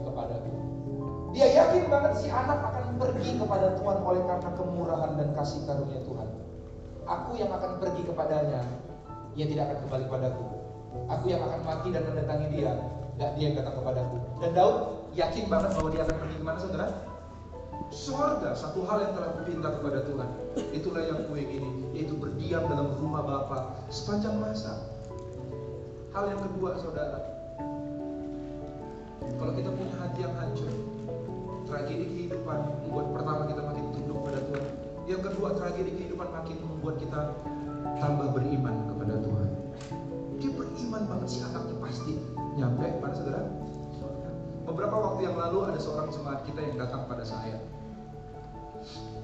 kepadaku. Dia yakin banget si anak akan pergi kepada Tuhan oleh karena kemurahan dan kasih karunia Tuhan. Aku yang akan pergi kepadanya. Ia tidak akan kembali kepadaku. Aku yang akan mati dan mendatangi dia. Dan dia yang datang kepadaku. Dan Daud yakin banget bahwa dia akan pergi ke mana saudara? Sorga, satu hal yang telah kupinta kepada Tuhan Itulah yang kue berdiam dalam rumah Bapa Sepanjang masa. Hal yang kedua saudara Kalau kita punya hati yang hancur Tragedi kehidupan Membuat pertama kita makin tunduk pada Tuhan. Yang kedua tragedi kehidupan makin membuat kita Tambah beriman kepada Tuhan. Dia beriman banget si anaknya pasti Nyampe pada saudara. Beberapa waktu yang lalu ada seorang jemaat kita yang datang pada saya.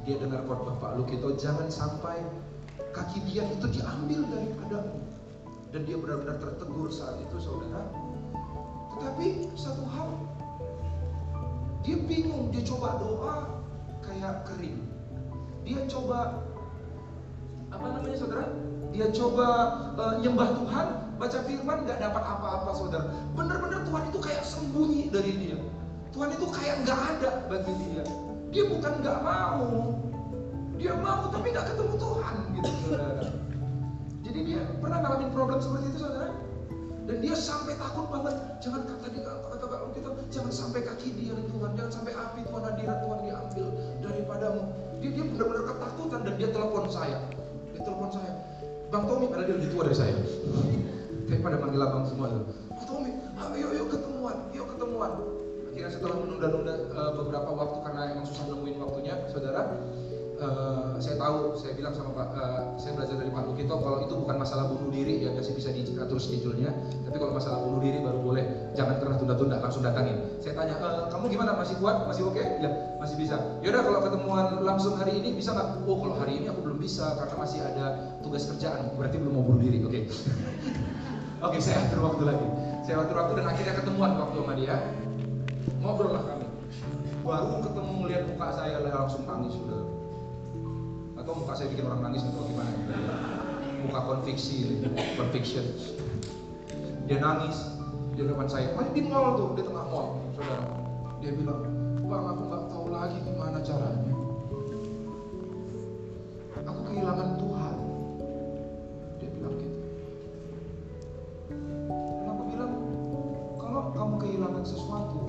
Dia dengar khotbah Pak Lukito jangan sampai kaki dia itu diambil daripadamu dan dia benar-benar tertegur saat itu saudara. Tetapi satu hal dia bingung dia coba doa kayak kering. Dia coba apa namanya saudara? Dia coba uh, nyembah Tuhan baca firman nggak dapat apa-apa saudara. Benar-benar Tuhan itu kayak sembunyi dari dia. Tuhan itu kayak nggak ada bagi dia. Dia bukan nggak mau, dia mau tapi nggak ketemu Tuhan gitu saudara. Jadi dia pernah ngalamin problem seperti itu saudara. Dan dia sampai takut banget, jangan kata dia kata kata kita, jangan sampai kaki dia Tuhan, jangan sampai api Tuhan hadirat Tuhan diambil daripadamu. Dia dia benar-benar ketakutan dan dia telepon saya. Dia telepon saya, Bang Tommy, padahal dia lebih tua dari saya. Tapi pada manggil abang semua tuh. Bang Tommy, ayo yuk ketemuan, yuk ketemuan akhirnya setelah menunda-nunda uh, beberapa waktu karena emang susah nemuin waktunya saudara uh, saya tahu saya bilang sama Pak uh, saya belajar dari Pak Lukito kalau itu bukan masalah bunuh diri ya masih bisa diatur schedule-nya. Tapi kalau masalah bunuh diri baru boleh jangan pernah tunda-tunda langsung datangin. Saya tanya e, kamu gimana? Masih kuat? Masih oke? Okay? ya masih bisa. Yaudah kalau ketemuan langsung hari ini bisa nggak? Oh kalau hari ini aku belum bisa karena masih ada tugas kerjaan. Berarti belum mau bunuh diri oke. Okay. oke okay, saya atur waktu lagi. Saya atur waktu dan akhirnya ketemuan waktu sama dia. Ngobrol lah kami. Baru ketemu melihat muka saya langsung nangis sudah atau muka saya bikin orang nangis? Atau gimana? Muka konfiksi conviction dia nangis di depan saya. Main di mall tuh di tengah mall. Saudara dia bilang bang aku nggak tahu lagi gimana caranya. Aku kehilangan Tuhan. Dia bilang gitu. Dan bilang kalau kamu kehilangan sesuatu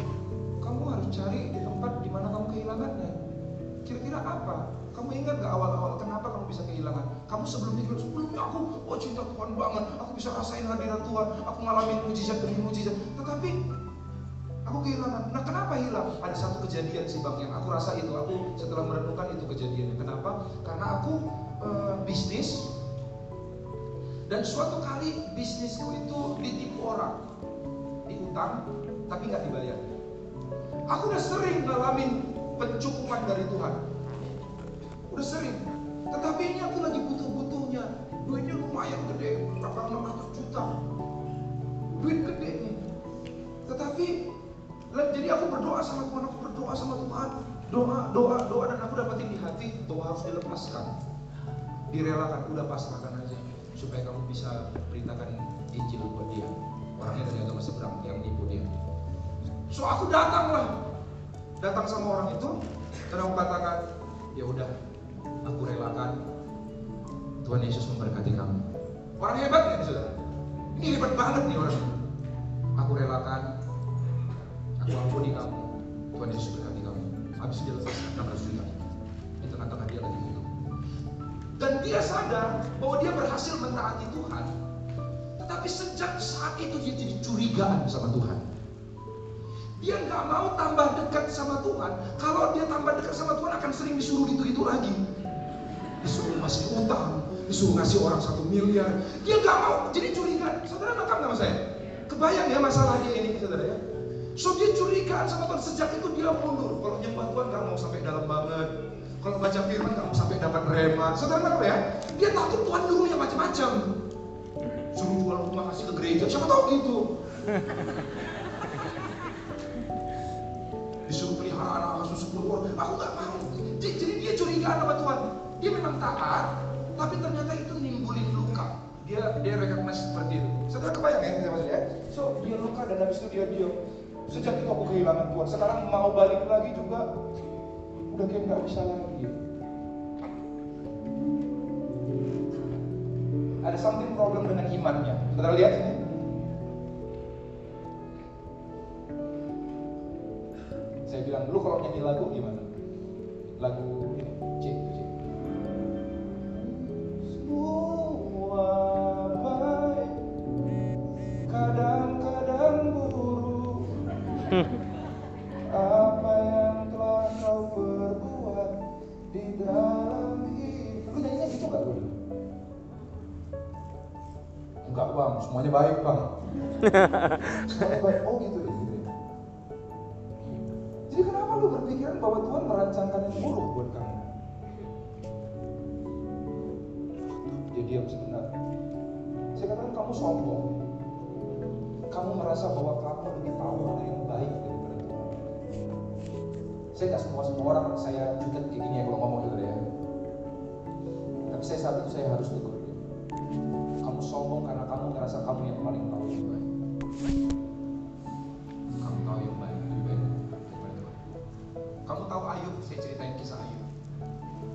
kamu harus cari di tempat di mana kamu kehilangannya. Kira-kira apa? Kamu ingat gak awal-awal kenapa kamu bisa kehilangan? Kamu sebelum itu sebelumnya aku oh cinta Tuhan banget, aku bisa rasain hadirat Tuhan, aku ngalamin mujizat demi mujizat. Tetapi aku kehilangan. Nah kenapa hilang? Ada satu kejadian sih bang yang aku rasa itu. Aku setelah merenungkan itu kejadiannya. Kenapa? Karena aku uh, bisnis dan suatu kali bisnisku itu ditipu orang, diutang tapi nggak dibayar. Aku udah sering ngalamin pencukupan dari Tuhan. Udah sering. Tetapi ini aku lagi butuh-butuhnya. Duitnya lumayan gede, berapa 600 juta. Duit gede nih. Tetapi jadi aku berdoa sama Tuhan, aku berdoa sama Tuhan. Doa, doa, doa dan aku dapetin di hati bahwa harus dilepaskan. Direlakan, udah pasrahkan aja supaya kamu bisa beritakan Injil buat dia. Orangnya dari agama seberang yang nipu dia. So aku datang lah, datang sama orang itu dan aku katakan, ya udah, aku relakan. Tuhan Yesus memberkati kamu. Orang hebat kan saudara? Ini hebat banget nih orang. Aku relakan, aku ampuni kamu. Tuhan Yesus berkati kamu. Habis dia lepas 600 juta. Di tengah-tengah dia lagi butuh. Dan dia sadar bahwa dia berhasil mentaati Tuhan. Tetapi sejak saat itu dia jadi curigaan sama Tuhan. Dia nggak mau tambah dekat sama Tuhan. Kalau dia tambah dekat sama Tuhan akan sering disuruh gitu-gitu lagi. Disuruh masih utang, disuruh ngasih orang satu miliar. Dia nggak mau, jadi curiga. Saudara nangkap nama saya? Kebayang ya masalah dia ini, saudara ya? So dia curigaan sama Tuhan sejak itu dia mundur. Kalau nyembah Tuhan nggak mau sampai dalam banget. Kalau baca firman nggak mau sampai dapat rema. Saudara nangkap ya? Dia takut Tuhan dulu yang macam-macam. Suruh jual rumah kasih ke gereja, siapa tahu gitu. Disuruh pelihara anak asuh sepuluh orang, aku nggak mau. Dia memang taat, tapi ternyata itu nimbulin luka. Dia dia recognize seperti itu. Saudara kebayang ya, saya maksudnya? So dia luka dan habis itu dia diam. Sejak itu aku kehilangan Tuhan. Sekarang mau balik lagi juga, udah kayak nggak bisa lagi. Ada something problem dengan imannya. Saudara lihat ini. Saya bilang dulu kalau nyanyi lagu gimana? Lagu ini, Enggak bang, semuanya baik bang. semuanya baik. Oh gitu. Gitu. Jadi kenapa lu berpikiran bahwa Tuhan merancangkan yang buruk buat kamu? Kamu sombong. Kamu merasa bahwa kamu lebih tahu mana yang baik daripada Tuhan. Saya nggak semua semua orang saya jutek kayak gini ya kalau ngomong gitu ya. Tapi saya saat itu saya harus tegur. Kamu sombong karena kamu ngerasa kamu yang paling tahu yang baik. Kamu tahu yang baik lebih baik daripada Tuhan. Kamu tahu Ayub? Saya ceritain kisah Ayub.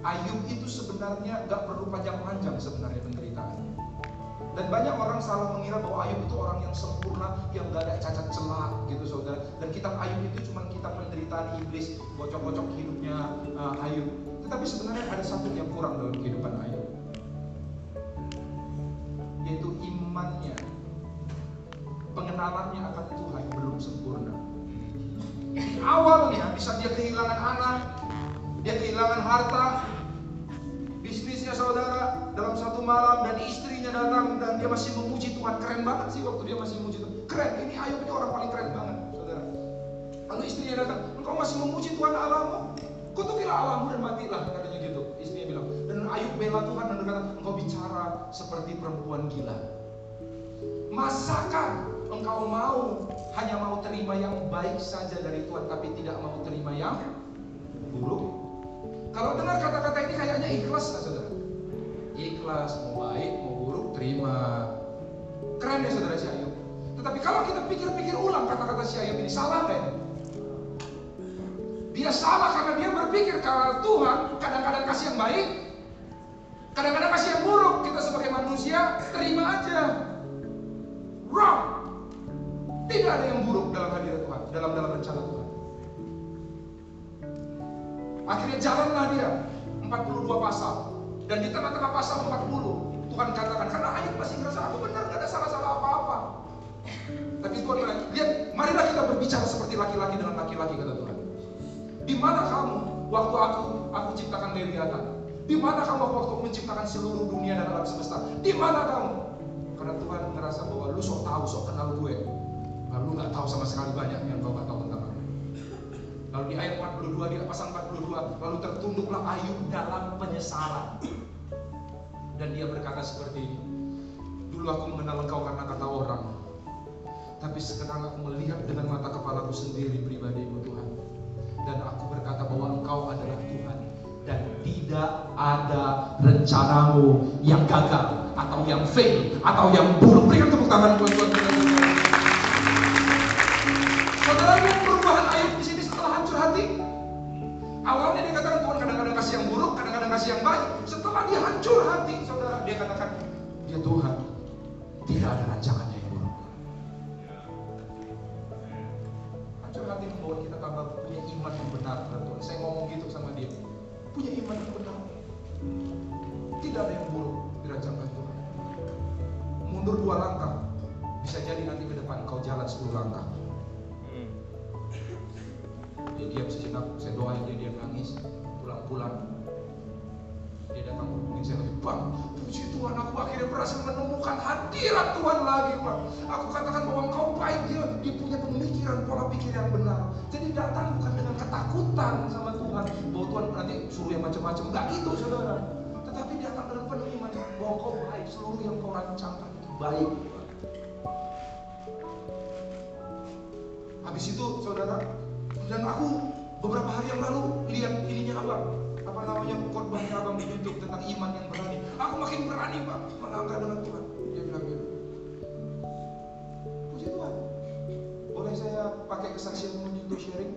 Ayub itu sebenarnya nggak perlu panjang-panjang sebenarnya penderitaannya. Dan banyak orang salah mengira bahwa Ayub itu orang yang sempurna, yang gak ada cacat celah gitu saudara. Dan kitab Ayub itu cuma kitab penderitaan iblis, bocok-bocok hidupnya uh, Ayub. Tetapi sebenarnya ada satu yang kurang dalam kehidupan Ayub. Yaitu imannya. Pengenalannya akan Tuhan belum sempurna. Di awalnya bisa dia kehilangan anak, dia kehilangan harta, bisnisnya saudara dalam satu malam dan istrinya datang dan dia masih memuji Tuhan. Keren banget sih waktu dia masih memuji Tuhan. Keren ini Ayub ini orang paling keren banget saudara. Lalu istrinya datang engkau masih memuji Tuhan Allahmu? Kutukilah Allahmu dan matilah katanya gitu istrinya bilang. Dan Ayub bela Tuhan dan berkata engkau bicara seperti perempuan gila. Masakan engkau mau hanya mau terima yang baik saja dari Tuhan tapi tidak mau terima yang buruk? Kalau dengar kata-kata ini kayaknya ikhlas nggak saudara? Ikhlas, mau baik, mau terima. Keren ya saudara si Ayub. Tetapi kalau kita pikir-pikir ulang kata-kata si Ayub ini, salah ya? Dia salah karena dia berpikir kalau Tuhan kadang-kadang kasih yang baik, kadang-kadang kasih yang buruk. Kita sebagai manusia terima aja. Wrong. Tidak ada yang buruk dalam hadirat Tuhan, dalam dalam rencana Tuhan. Akhirnya jalanlah dia 42 pasal. Dan di tengah-tengah pasal 40 Tuhan katakan karena Ayub masih ngerasa aku benar gak ada salah-salah apa-apa. Tapi Tuhan bilang, lihat, marilah kita berbicara seperti laki-laki dengan laki-laki kata Tuhan. Di mana kamu waktu aku aku ciptakan Leviathan? Di mana kamu waktu aku menciptakan seluruh dunia dan alam semesta? Di mana kamu? Karena Tuhan ngerasa bahwa lu sok tahu, sok kenal gue. Lalu nggak tahu sama sekali banyak yang kau nggak tahu tentang aku. Lalu di ayat 42, di pasal 42, lalu tertunduklah Ayub dalam penyesalan. Dan dia berkata seperti ini, Dulu aku mengenal engkau karena kata orang, tapi sekarang aku melihat dengan mata kepalaku sendiri pribadimu Tuhan. Dan aku berkata bahwa engkau adalah Tuhan. Dan tidak ada rencanamu yang gagal, atau yang fail, atau yang buruk. Berikan tepuk tangan buat Tuhan. Saudara lihat perubahan Ayub di sini setelah hancur hati. Awalnya dia katakan Tuhan kadang-kadang kasih yang buruk, kadang-kadang kasih yang baik. Setelah dia hancur Ya Tuhan, tidak ada rancangannya yang buruk. Hancur hati membuat kita tambah punya iman yang benar terhadap Tuhan. Saya ngomong gitu sama dia, punya iman yang benar. Tidak ada yang buruk dirancangkan Tuhan. Mundur dua langkah, bisa jadi nanti ke depan kau jalan 10 langkah. Hmm. Dia diam sejenak, saya doain dia diam nangis, pulang-pulang dia datang hubungin saya lagi, Bang, puji Tuhan aku akhirnya berhasil menemukan hadirat Tuhan lagi, Pak. Aku katakan bahwa engkau baik, dia, dia punya pemikiran, pola pikir yang benar. Jadi datang bukan dengan ketakutan sama Tuhan, bahwa Tuhan nanti suruh yang macam-macam. Enggak gitu, saudara. Tetapi datang dengan penuh iman, bahwa kau baik, seluruh yang kau rancangkan itu baik. Tuhan. Habis itu, saudara, dan aku beberapa hari yang lalu lihat ininya abang apa namanya korbannya abang di YouTube tentang iman yang berani? Aku makin berani pak melangkah dengan Tuhan. Dia bilang gitu puji Tuhan boleh saya pakai kesaksian ini untuk sharing?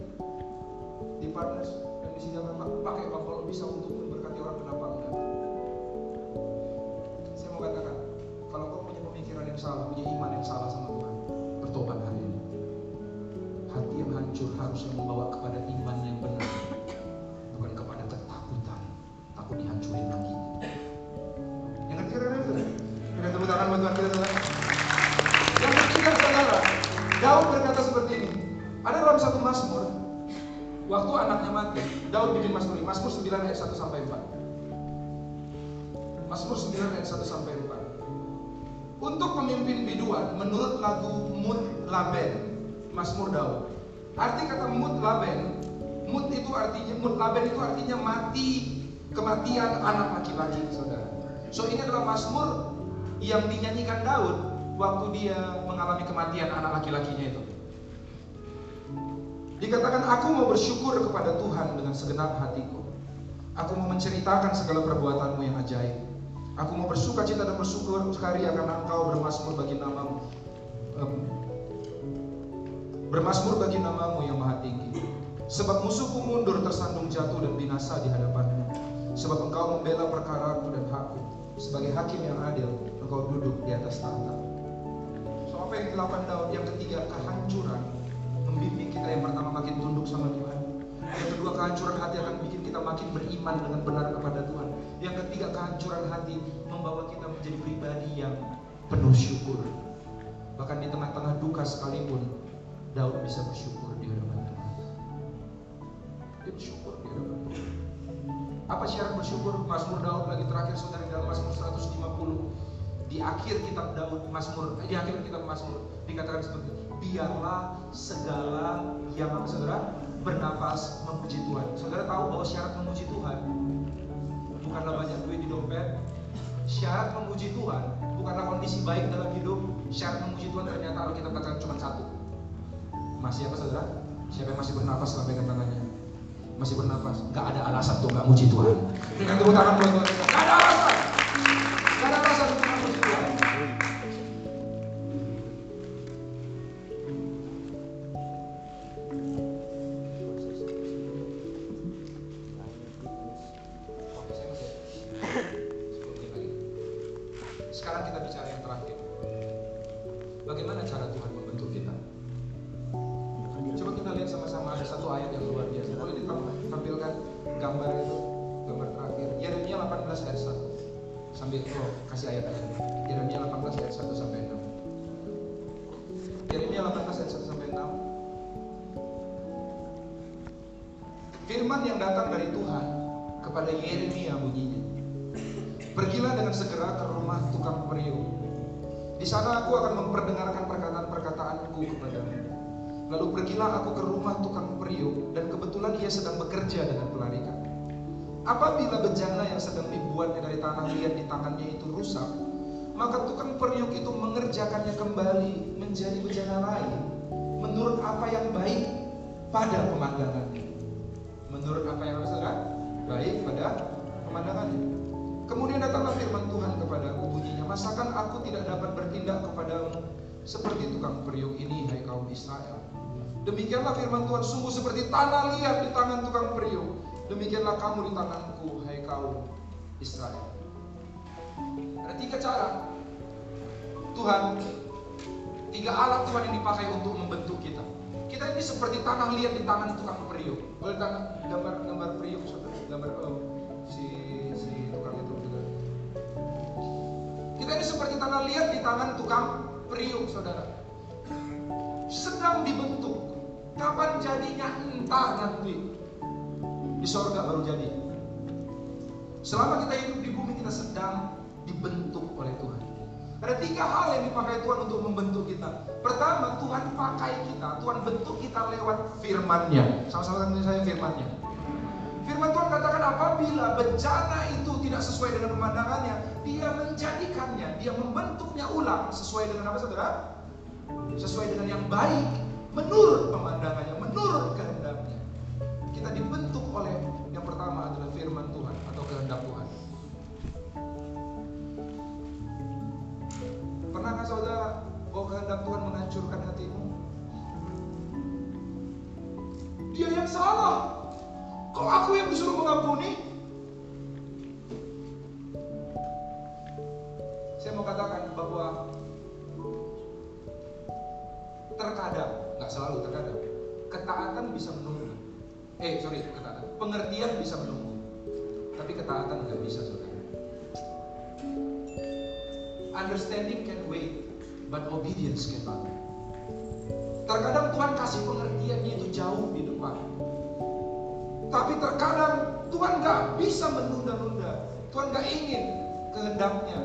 Di partners dan di sini pak. Pakai pak kalau bisa untuk memberkati orang kenapa enggak? Saya mau katakan kalau kau punya pemikiran yang salah punya iman yang Daud bikin Mazmur ini Mazmur 9 ayat 1 sampai 4 Mazmur 9 ayat 1 sampai 4 untuk pemimpin biduan menurut lagu Mut Laben Mazmur Daud. Arti kata mut laben, mut itu artinya mut laben itu artinya mati kematian anak laki-laki, saudara. So ini adalah Mazmur yang dinyanyikan Daud waktu dia mengalami kematian anak laki-lakinya itu. Dikatakan aku mau bersyukur kepada Tuhan dengan segenap hatiku. Aku mau menceritakan segala perbuatanmu yang ajaib. Aku mau bersuka cita dan bersyukur karya karena engkau bermasmur bagi namamu. Bermasmur bagi namamu yang maha tinggi Sebab musuhku mundur tersandung jatuh dan binasa di hadapanmu Sebab engkau membela perkaraku dan hakku Sebagai hakim yang adil Engkau duduk di atas tahta So apa yang dilakukan Daud? Yang ketiga kehancuran Membimbing kita yang pertama makin tunduk sama Tuhan Yang kedua kehancuran hati akan bikin kita makin beriman dengan benar kepada Tuhan Yang ketiga kehancuran hati Membawa kita menjadi pribadi yang penuh syukur Bahkan di tengah-tengah duka sekalipun Daud bisa bersyukur di hadapan Tuhan. Dia bersyukur di hadapan Tuhan. Apa syarat bersyukur? Mazmur Daud lagi terakhir saudara dalam Mazmur 150 di akhir kitab Daud Mazmur di akhir kitab Mazmur dikatakan seperti biarlah segala yang apa saudara bernapas memuji Tuhan. Saudara tahu bahwa syarat memuji Tuhan bukanlah banyak duit di dompet. Syarat memuji Tuhan bukanlah kondisi baik dalam hidup. Syarat memuji Tuhan ternyata Alkitab katakan cuma satu, masih apa saudara? Siapa yang masih bernapas lambaikan tangannya? Masih bernapas? Gak ada alasan untuk gak muji Tuhan. Berikan tepuk tangan buat Tuhan. Gak ada alasan. Gak ada alasan bekerja dengan pelarikan. Apabila bejana yang sedang dibuatnya dari tanah liat di tangannya itu rusak, maka tukang periuk itu mengerjakannya kembali menjadi bejana lain menurut apa yang baik pada pemandangannya. Menurut apa yang saudara baik pada pemandangannya. Kemudian datanglah firman Tuhan kepadaku bunyinya, masakan aku tidak dapat bertindak kepadamu seperti tukang periuk ini, hai kaum Israel. Demikianlah firman Tuhan, sungguh seperti tanah liat di tangan tukang periuk. Demikianlah kamu di tanganku, hai kaum Israel. Ada tiga cara Tuhan, tiga alat Tuhan yang dipakai untuk membentuk kita. kita ini seperti tanah liat di tangan tukang periuk. Boleh tangan gambar gambar periuk saudara, gambar oh, si si tukang itu juga. Kita ini seperti tanah liat di tangan tukang periuk saudara. Sedang dibentuk. Kapan jadinya entah nanti. Di sorga baru jadi. Selama kita hidup di bumi kita sedang dibentuk oleh Tuhan. Ada tiga hal yang dipakai Tuhan untuk membentuk kita. Pertama, Tuhan pakai kita, Tuhan bentuk kita lewat firman-Nya. Sama-sama dengan saya firman-Nya. Firman Tuhan katakan apabila bencana itu tidak sesuai dengan pemandangannya, dia menjadikannya, dia membentuknya ulang sesuai dengan apa saudara? Sesuai dengan yang baik, menurut pemandangannya, menurut kehendaknya. Kita dibentuk oleh yang pertama adalah firman Tuhan atau kehendak Tuhan. Pernahkah saudara bahwa kehendak Tuhan menghancurkan hatimu? Dia yang salah. Kok aku yang disuruh mengampuni? Saya mau katakan bahwa terkadang, nggak selalu terkadang, ketaatan bisa menunggu. Eh, sorry, ketaatan. Pengertian bisa menunggu. Tapi ketaatan nggak bisa, saudara. Understanding can wait, but obedience cannot. Terkadang Tuhan kasih pengertiannya itu jauh di depan. Tapi terkadang Tuhan nggak bisa menunda-nunda. Tuhan nggak ingin kehendaknya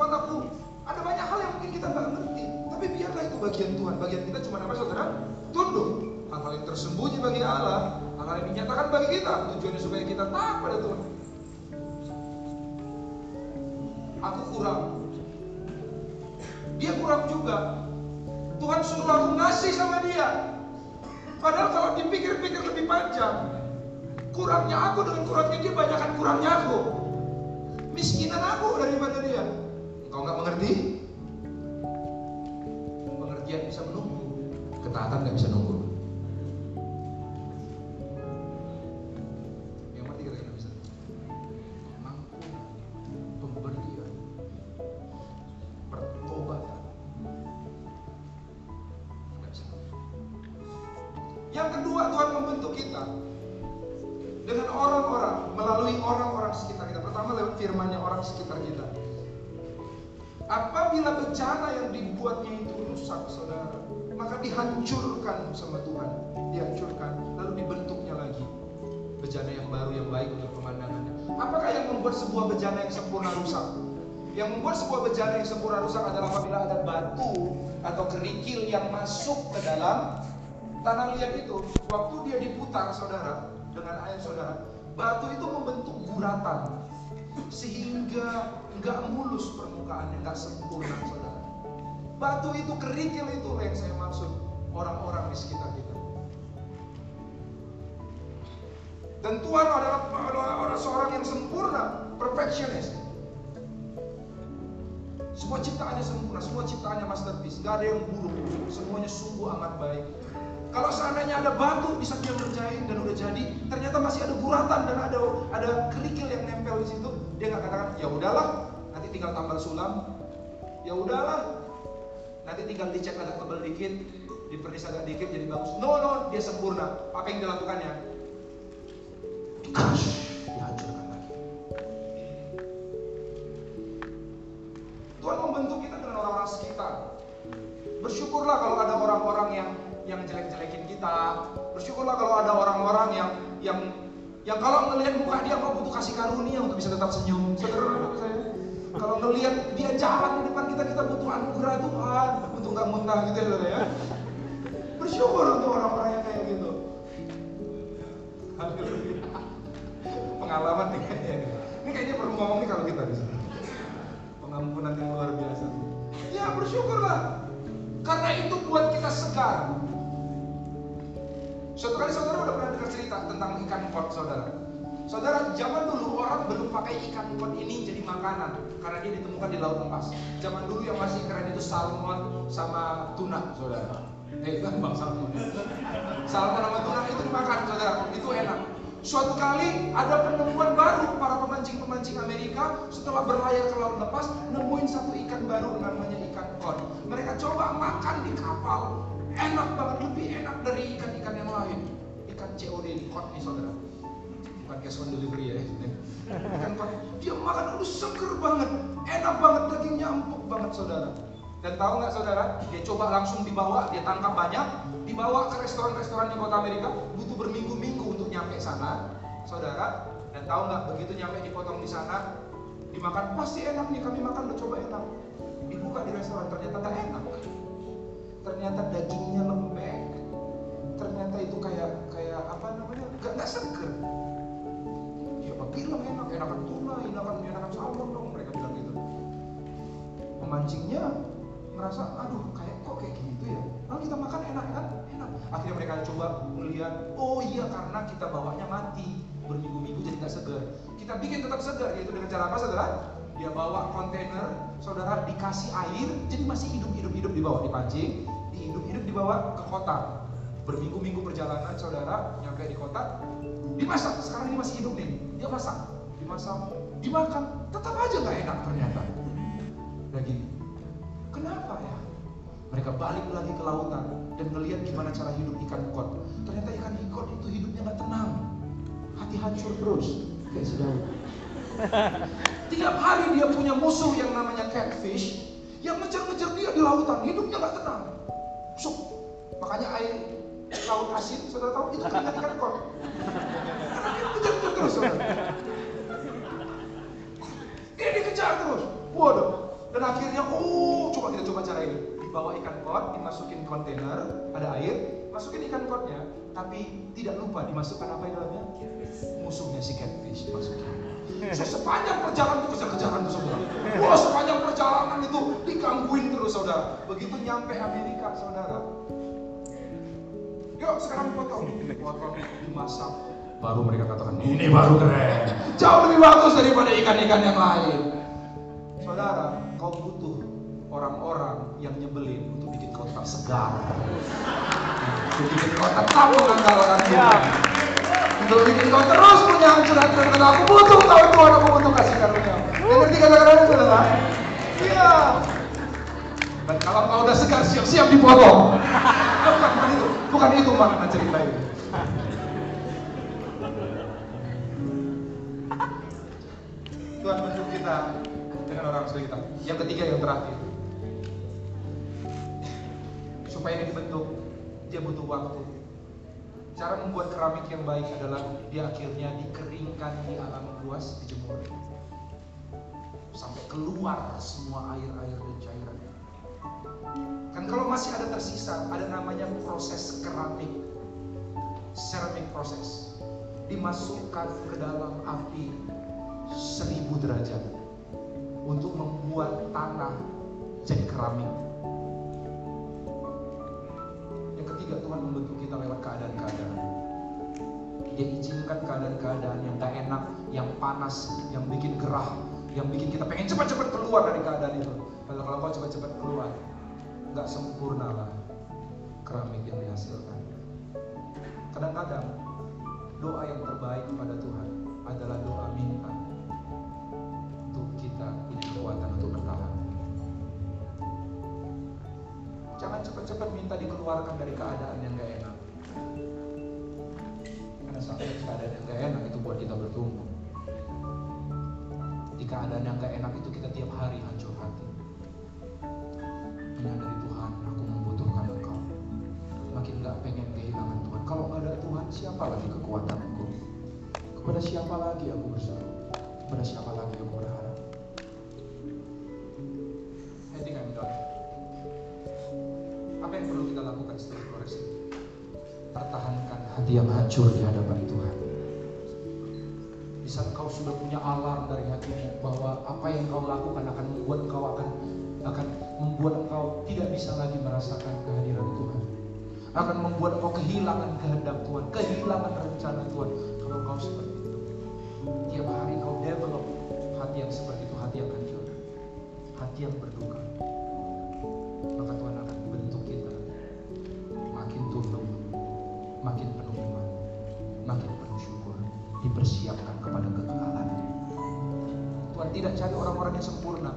Tuhan aku. Ada banyak hal yang mungkin kita nggak ngerti. Tapi biarlah itu bagian Tuhan. Bagian kita cuma apa saudara? Tunduk. Hal-hal yang tersembunyi bagi Allah, hal-hal yang dinyatakan bagi kita. Tujuannya supaya kita taat pada Tuhan. Aku kurang. Dia kurang juga. Tuhan suruh aku ngasih sama dia. Padahal kalau dipikir-pikir lebih panjang, kurangnya aku dengan kurangnya dia banyakkan kurangnya aku. Miskinan aku daripada dia. Engkau nggak mengerti? Pengertian bisa menunggu, ketaatan nggak bisa nunggu. Dihancurkan sama Tuhan, dihancurkan, lalu dibentuknya lagi bencana yang baru yang baik untuk pemandangannya. Apakah yang membuat sebuah bencana yang sempurna rusak? Yang membuat sebuah bencana yang sempurna rusak adalah apabila ada batu atau kerikil yang masuk ke dalam tanah liat itu. Waktu dia diputar, saudara, dengan air saudara, batu itu membentuk guratan sehingga nggak mulus permukaannya, nggak sempurna, saudara. Batu itu kerikil itu yang saya maksud orang-orang di sekitar kita. Dan Tuhan adalah, adalah orang seorang yang sempurna, perfectionist. Semua ciptaannya sempurna, semua ciptaannya masterpiece, gak ada yang buruk, semuanya sungguh amat baik. Kalau seandainya ada batu bisa dia ngerjain dan udah jadi, ternyata masih ada guratan dan ada ada kerikil yang nempel di situ, dia nggak katakan ya udahlah, nanti tinggal tambal sulam, ya udahlah, nanti tinggal dicek agak tebal dikit, dipernis agak dikit jadi bagus. No no, dia sempurna. Apa yang dilakukannya? Crush, dihancurkan lagi. Tuhan membentuk kita dengan orang-orang sekitar. Bersyukurlah kalau ada orang-orang yang yang jelek-jelekin kita. Bersyukurlah kalau ada orang-orang yang yang yang kalau ngelihat muka dia kok butuh kasih karunia untuk bisa tetap senyum. Saudara saya, kalau ngelihat dia jalan di depan kita kita butuh anugerah Tuhan untuk nggak muntah gitu ya ya. Bersyukur untuk orang-orang yang kayak gitu. Pengalaman nih kayaknya. Ini kayaknya perlu ngomong nih kalau kita di sini. Pengampunan yang luar biasa. Ya bersyukurlah. Karena itu buat kita segar. Suatu kali saudara udah pernah dengar cerita tentang ikan pot saudara. Saudara, zaman dulu orang belum pakai ikan pot ini jadi makanan karena dia ditemukan di laut lepas. Zaman dulu yang masih keren itu salmon sama tuna, saudara. Eh, itu bang salmon. Salmon sama tuna itu dimakan, saudara. Itu enak. Suatu kali ada penemuan baru para pemancing-pemancing Amerika setelah berlayar ke laut lepas nemuin satu ikan baru namanya ikan kod. Mereka coba makan di kapal, enak banget lebih enak dari ikan-ikan yang lain. Ikan COD di kod nih saudara. Bukan cash on delivery ya. Ikan kod dia makan aduh seger banget, enak banget dagingnya empuk banget saudara. Dan tahu nggak saudara, dia coba langsung dibawa, dia tangkap banyak, dibawa ke restoran-restoran di kota Amerika, butuh berminggu-minggu untuk nyampe sana, saudara. Dan tahu nggak, begitu nyampe dipotong di sana, dimakan pasti enak nih, kami makan udah coba enak. Dibuka di restoran, ternyata nggak enak. Ternyata dagingnya lembek, ternyata itu kayak kayak apa namanya, nggak nggak seger. Siapa bilang enak, enakan tuna, enakan enakan salmon dong, mereka bilang gitu. Pemancingnya merasa aduh kayak kok kayak gitu ya? Lalu kita makan enak kan? Enak. Akhirnya mereka coba melihat oh iya karena kita bawanya mati. Berminggu-minggu jadi nggak segar. Kita bikin tetap segar yaitu dengan cara apa saudara? Dia bawa kontainer saudara dikasih air jadi masih hidup-hidup hidup dibawa dipancing dihidup-hidup dibawa ke kota. Berminggu-minggu perjalanan saudara nyampe di kota dimasak. Sekarang ini masih hidup nih. Dia masak dimasak dimakan. Tetap aja nggak enak ternyata. Daging Kenapa ya? Mereka balik lagi ke lautan dan melihat gimana cara hidup ikan kot. Ternyata ikan ikot itu hidupnya nggak tenang, hati hancur terus kayak si Daud. Tiap hari dia punya musuh yang namanya catfish yang ngejar-ngejar dia di lautan, hidupnya nggak tenang. Sup, makanya air laut asin, saudara tahu itu keringat ikan kot. Karena dia kejar-kejar terus, saudara. Dia dikejar terus. Waduh, dan akhirnya, oh coba kita coba cara ini. Dibawa ikan kot, dimasukin kontainer, ada air, masukin ikan kotnya, tapi tidak lupa dimasukkan apa di dalamnya? Musuhnya si catfish dimasukin. So, sepanjang perjalanan itu kejar-kejaran tuh saudara. Wah sepanjang perjalanan itu digangguin terus saudara. Begitu nyampe Amerika saudara. Yuk sekarang potong, potong, dimasak. Baru mereka katakan ini baru keren. Jauh lebih bagus daripada ikan-ikan yang lain. Saudara, kau butuh orang-orang yang nyebelin untuk bikin kau tetap segar. Untuk bikin kau tetap mengandalkan Tuhan. Untuk bikin kau terus punya hancur-hancur kata aku butuh tahu Tuhan, aku butuh kasih karunia. Dan ngerti kata-kata itu saudara? Iya. Dan kalau kau udah segar, siap-siap dipotong. Bukan, bukan itu, bukan itu makna cerita ini. Tuhan bentuk kita dengan orang sekitar. Yang ketiga yang terakhir. Supaya ini dibentuk, dia butuh waktu. Cara membuat keramik yang baik adalah dia akhirnya dikeringkan di alam luas, dijemur. Sampai keluar semua air-air dan cairannya. Kan kalau masih ada tersisa, ada namanya proses keramik. Ceramic proses. Dimasukkan ke dalam api seribu derajat untuk membuat tanah jadi keramik. Yang ketiga Tuhan membentuk kita lewat keadaan-keadaan. Dia izinkan keadaan-keadaan yang gak enak, yang panas, yang bikin gerah, yang bikin kita pengen cepat-cepat keluar dari keadaan itu. Kalau kalau kau cepat-cepat keluar, nggak sempurna lah keramik yang dihasilkan. Kadang-kadang doa yang terbaik kepada Tuhan adalah doa minta kita punya kekuatan untuk bertahan. Jangan cepat-cepat minta dikeluarkan dari keadaan yang gak enak. Karena sampai keadaan yang gak enak itu buat kita bertumbuh. Di keadaan yang gak enak itu kita tiap hari hancur hati. Menyadari Tuhan, aku membutuhkan Engkau. Makin gak pengen kehilangan Tuhan. Kalau gak ada Tuhan, siapa lagi kekuatanku? Kepada siapa lagi aku berseru? Kepada siapa lagi aku berharap? Hati yang hancur di hadapan Tuhan. Di saat kau sudah punya alarm dari hatimu bahwa apa yang kau lakukan akan membuat engkau akan akan membuat engkau tidak bisa lagi merasakan kehadiran Tuhan. Akan membuat engkau kehilangan kehendak Tuhan, kehilangan rencana Tuhan. Kalau kau seperti itu, tiap hari kau develop hati yang seperti itu, hati yang hancur, hati yang berduka. Maka Tuhan akan bentuk kita makin tunduk, makin penuh bangkit bersyukur, dipersiapkan kepada kekekalan. Tuhan tidak cari orang-orang yang sempurna.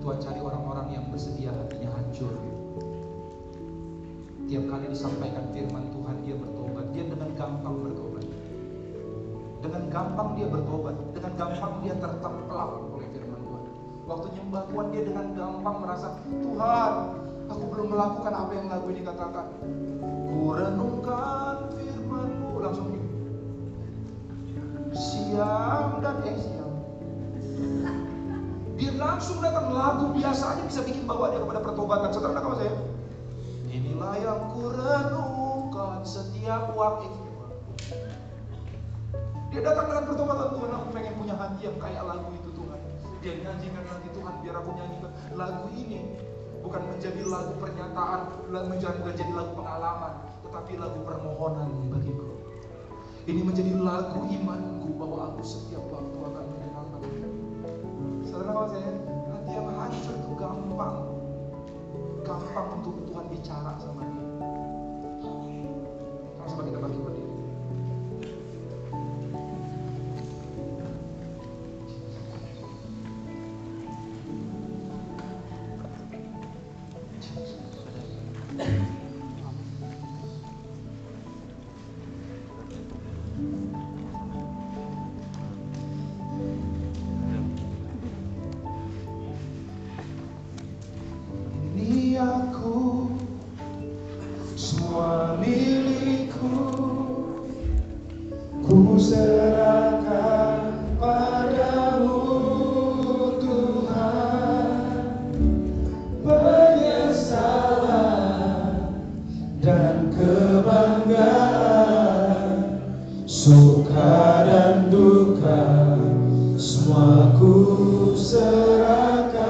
Tuhan cari orang-orang yang bersedia hatinya hancur. Tiap kali disampaikan firman Tuhan, dia bertobat. Dia dengan gampang bertobat. Dengan gampang dia bertobat. Dengan gampang dia tertemplak oleh firman Tuhan. Waktu nyembah Tuhan, dia dengan gampang merasa, Tuhan, aku belum melakukan apa yang lagu ini katakan. Ku renungkan langsung siang dan eh siang. Dia langsung datang lagu biasa aja bisa bikin bawa dia kepada pertobatan. Saudara nakal saya? Inilah yang ku renungkan setiap waktu. Dia datang dengan pertobatan Tuhan, aku pengen punya hati yang kayak lagu itu Tuhan. Dia nyanyikan nanti Tuhan, biar aku nyanyikan lagu ini. Bukan menjadi lagu pernyataan, menjadi menjadi lagu pengalaman, tetapi lagu permohonan bagiku. Ini menjadi lagu imanku bahwa aku setiap waktu akan menyenangkan. Saudara kalau saya, hati yang hancur itu gampang. Gampang untuk Tuhan bicara sama dia. Sama kita bagi Suka dan duka Semua ku serahkan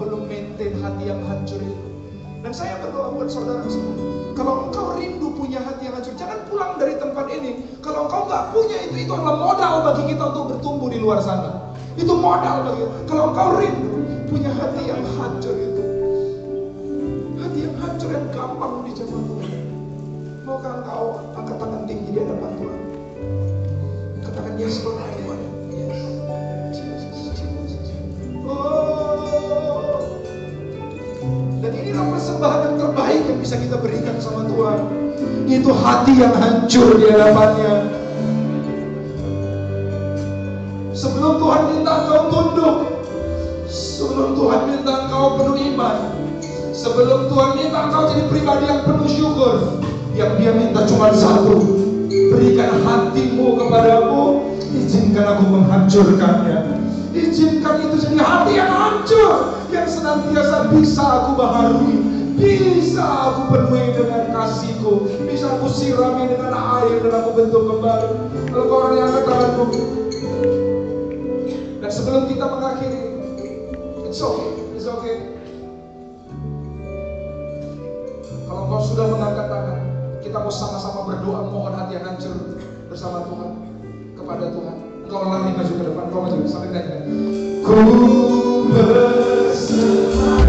belum maintain hati yang hancur itu. Dan saya berdoa buat saudara semua. Kalau engkau rindu punya hati yang hancur, jangan pulang dari tempat ini. Kalau engkau nggak punya itu, itu adalah modal bagi kita untuk bertumbuh di luar sana. Itu modal bagi kita. Kalau engkau rindu punya hati yang hancur itu, hati yang hancur yang gampang dijamah Tuhan. Maukah engkau angkat tangan tinggi di hadapan Tuhan? Katakan yes Lord Tuhan. Persembahan yang terbaik yang bisa kita berikan sama Tuhan. Itu hati yang hancur di hadapannya. Sebelum Tuhan minta engkau tunduk, sebelum Tuhan minta engkau penuh iman, sebelum Tuhan minta engkau jadi pribadi yang penuh syukur, yang dia minta cuma satu, berikan hatimu kepadamu, izinkan aku menghancurkannya. Izinkan itu jadi hati yang hancur, yang senantiasa bisa aku baharui, bisa aku penuhi dengan kasihku, bisa aku sirami dengan air dan aku bentuk kembali. Kalau kau orang yang angkat tanganmu, dan sebelum kita mengakhiri, it's okay, it's okay. Kalau kau sudah mengangkat tangan, kita mau sama-sama berdoa mohon hati yang hancur bersama Tuhan kepada Tuhan. Engkau lari maju ke depan, kau maju sampai naik. Ku berserah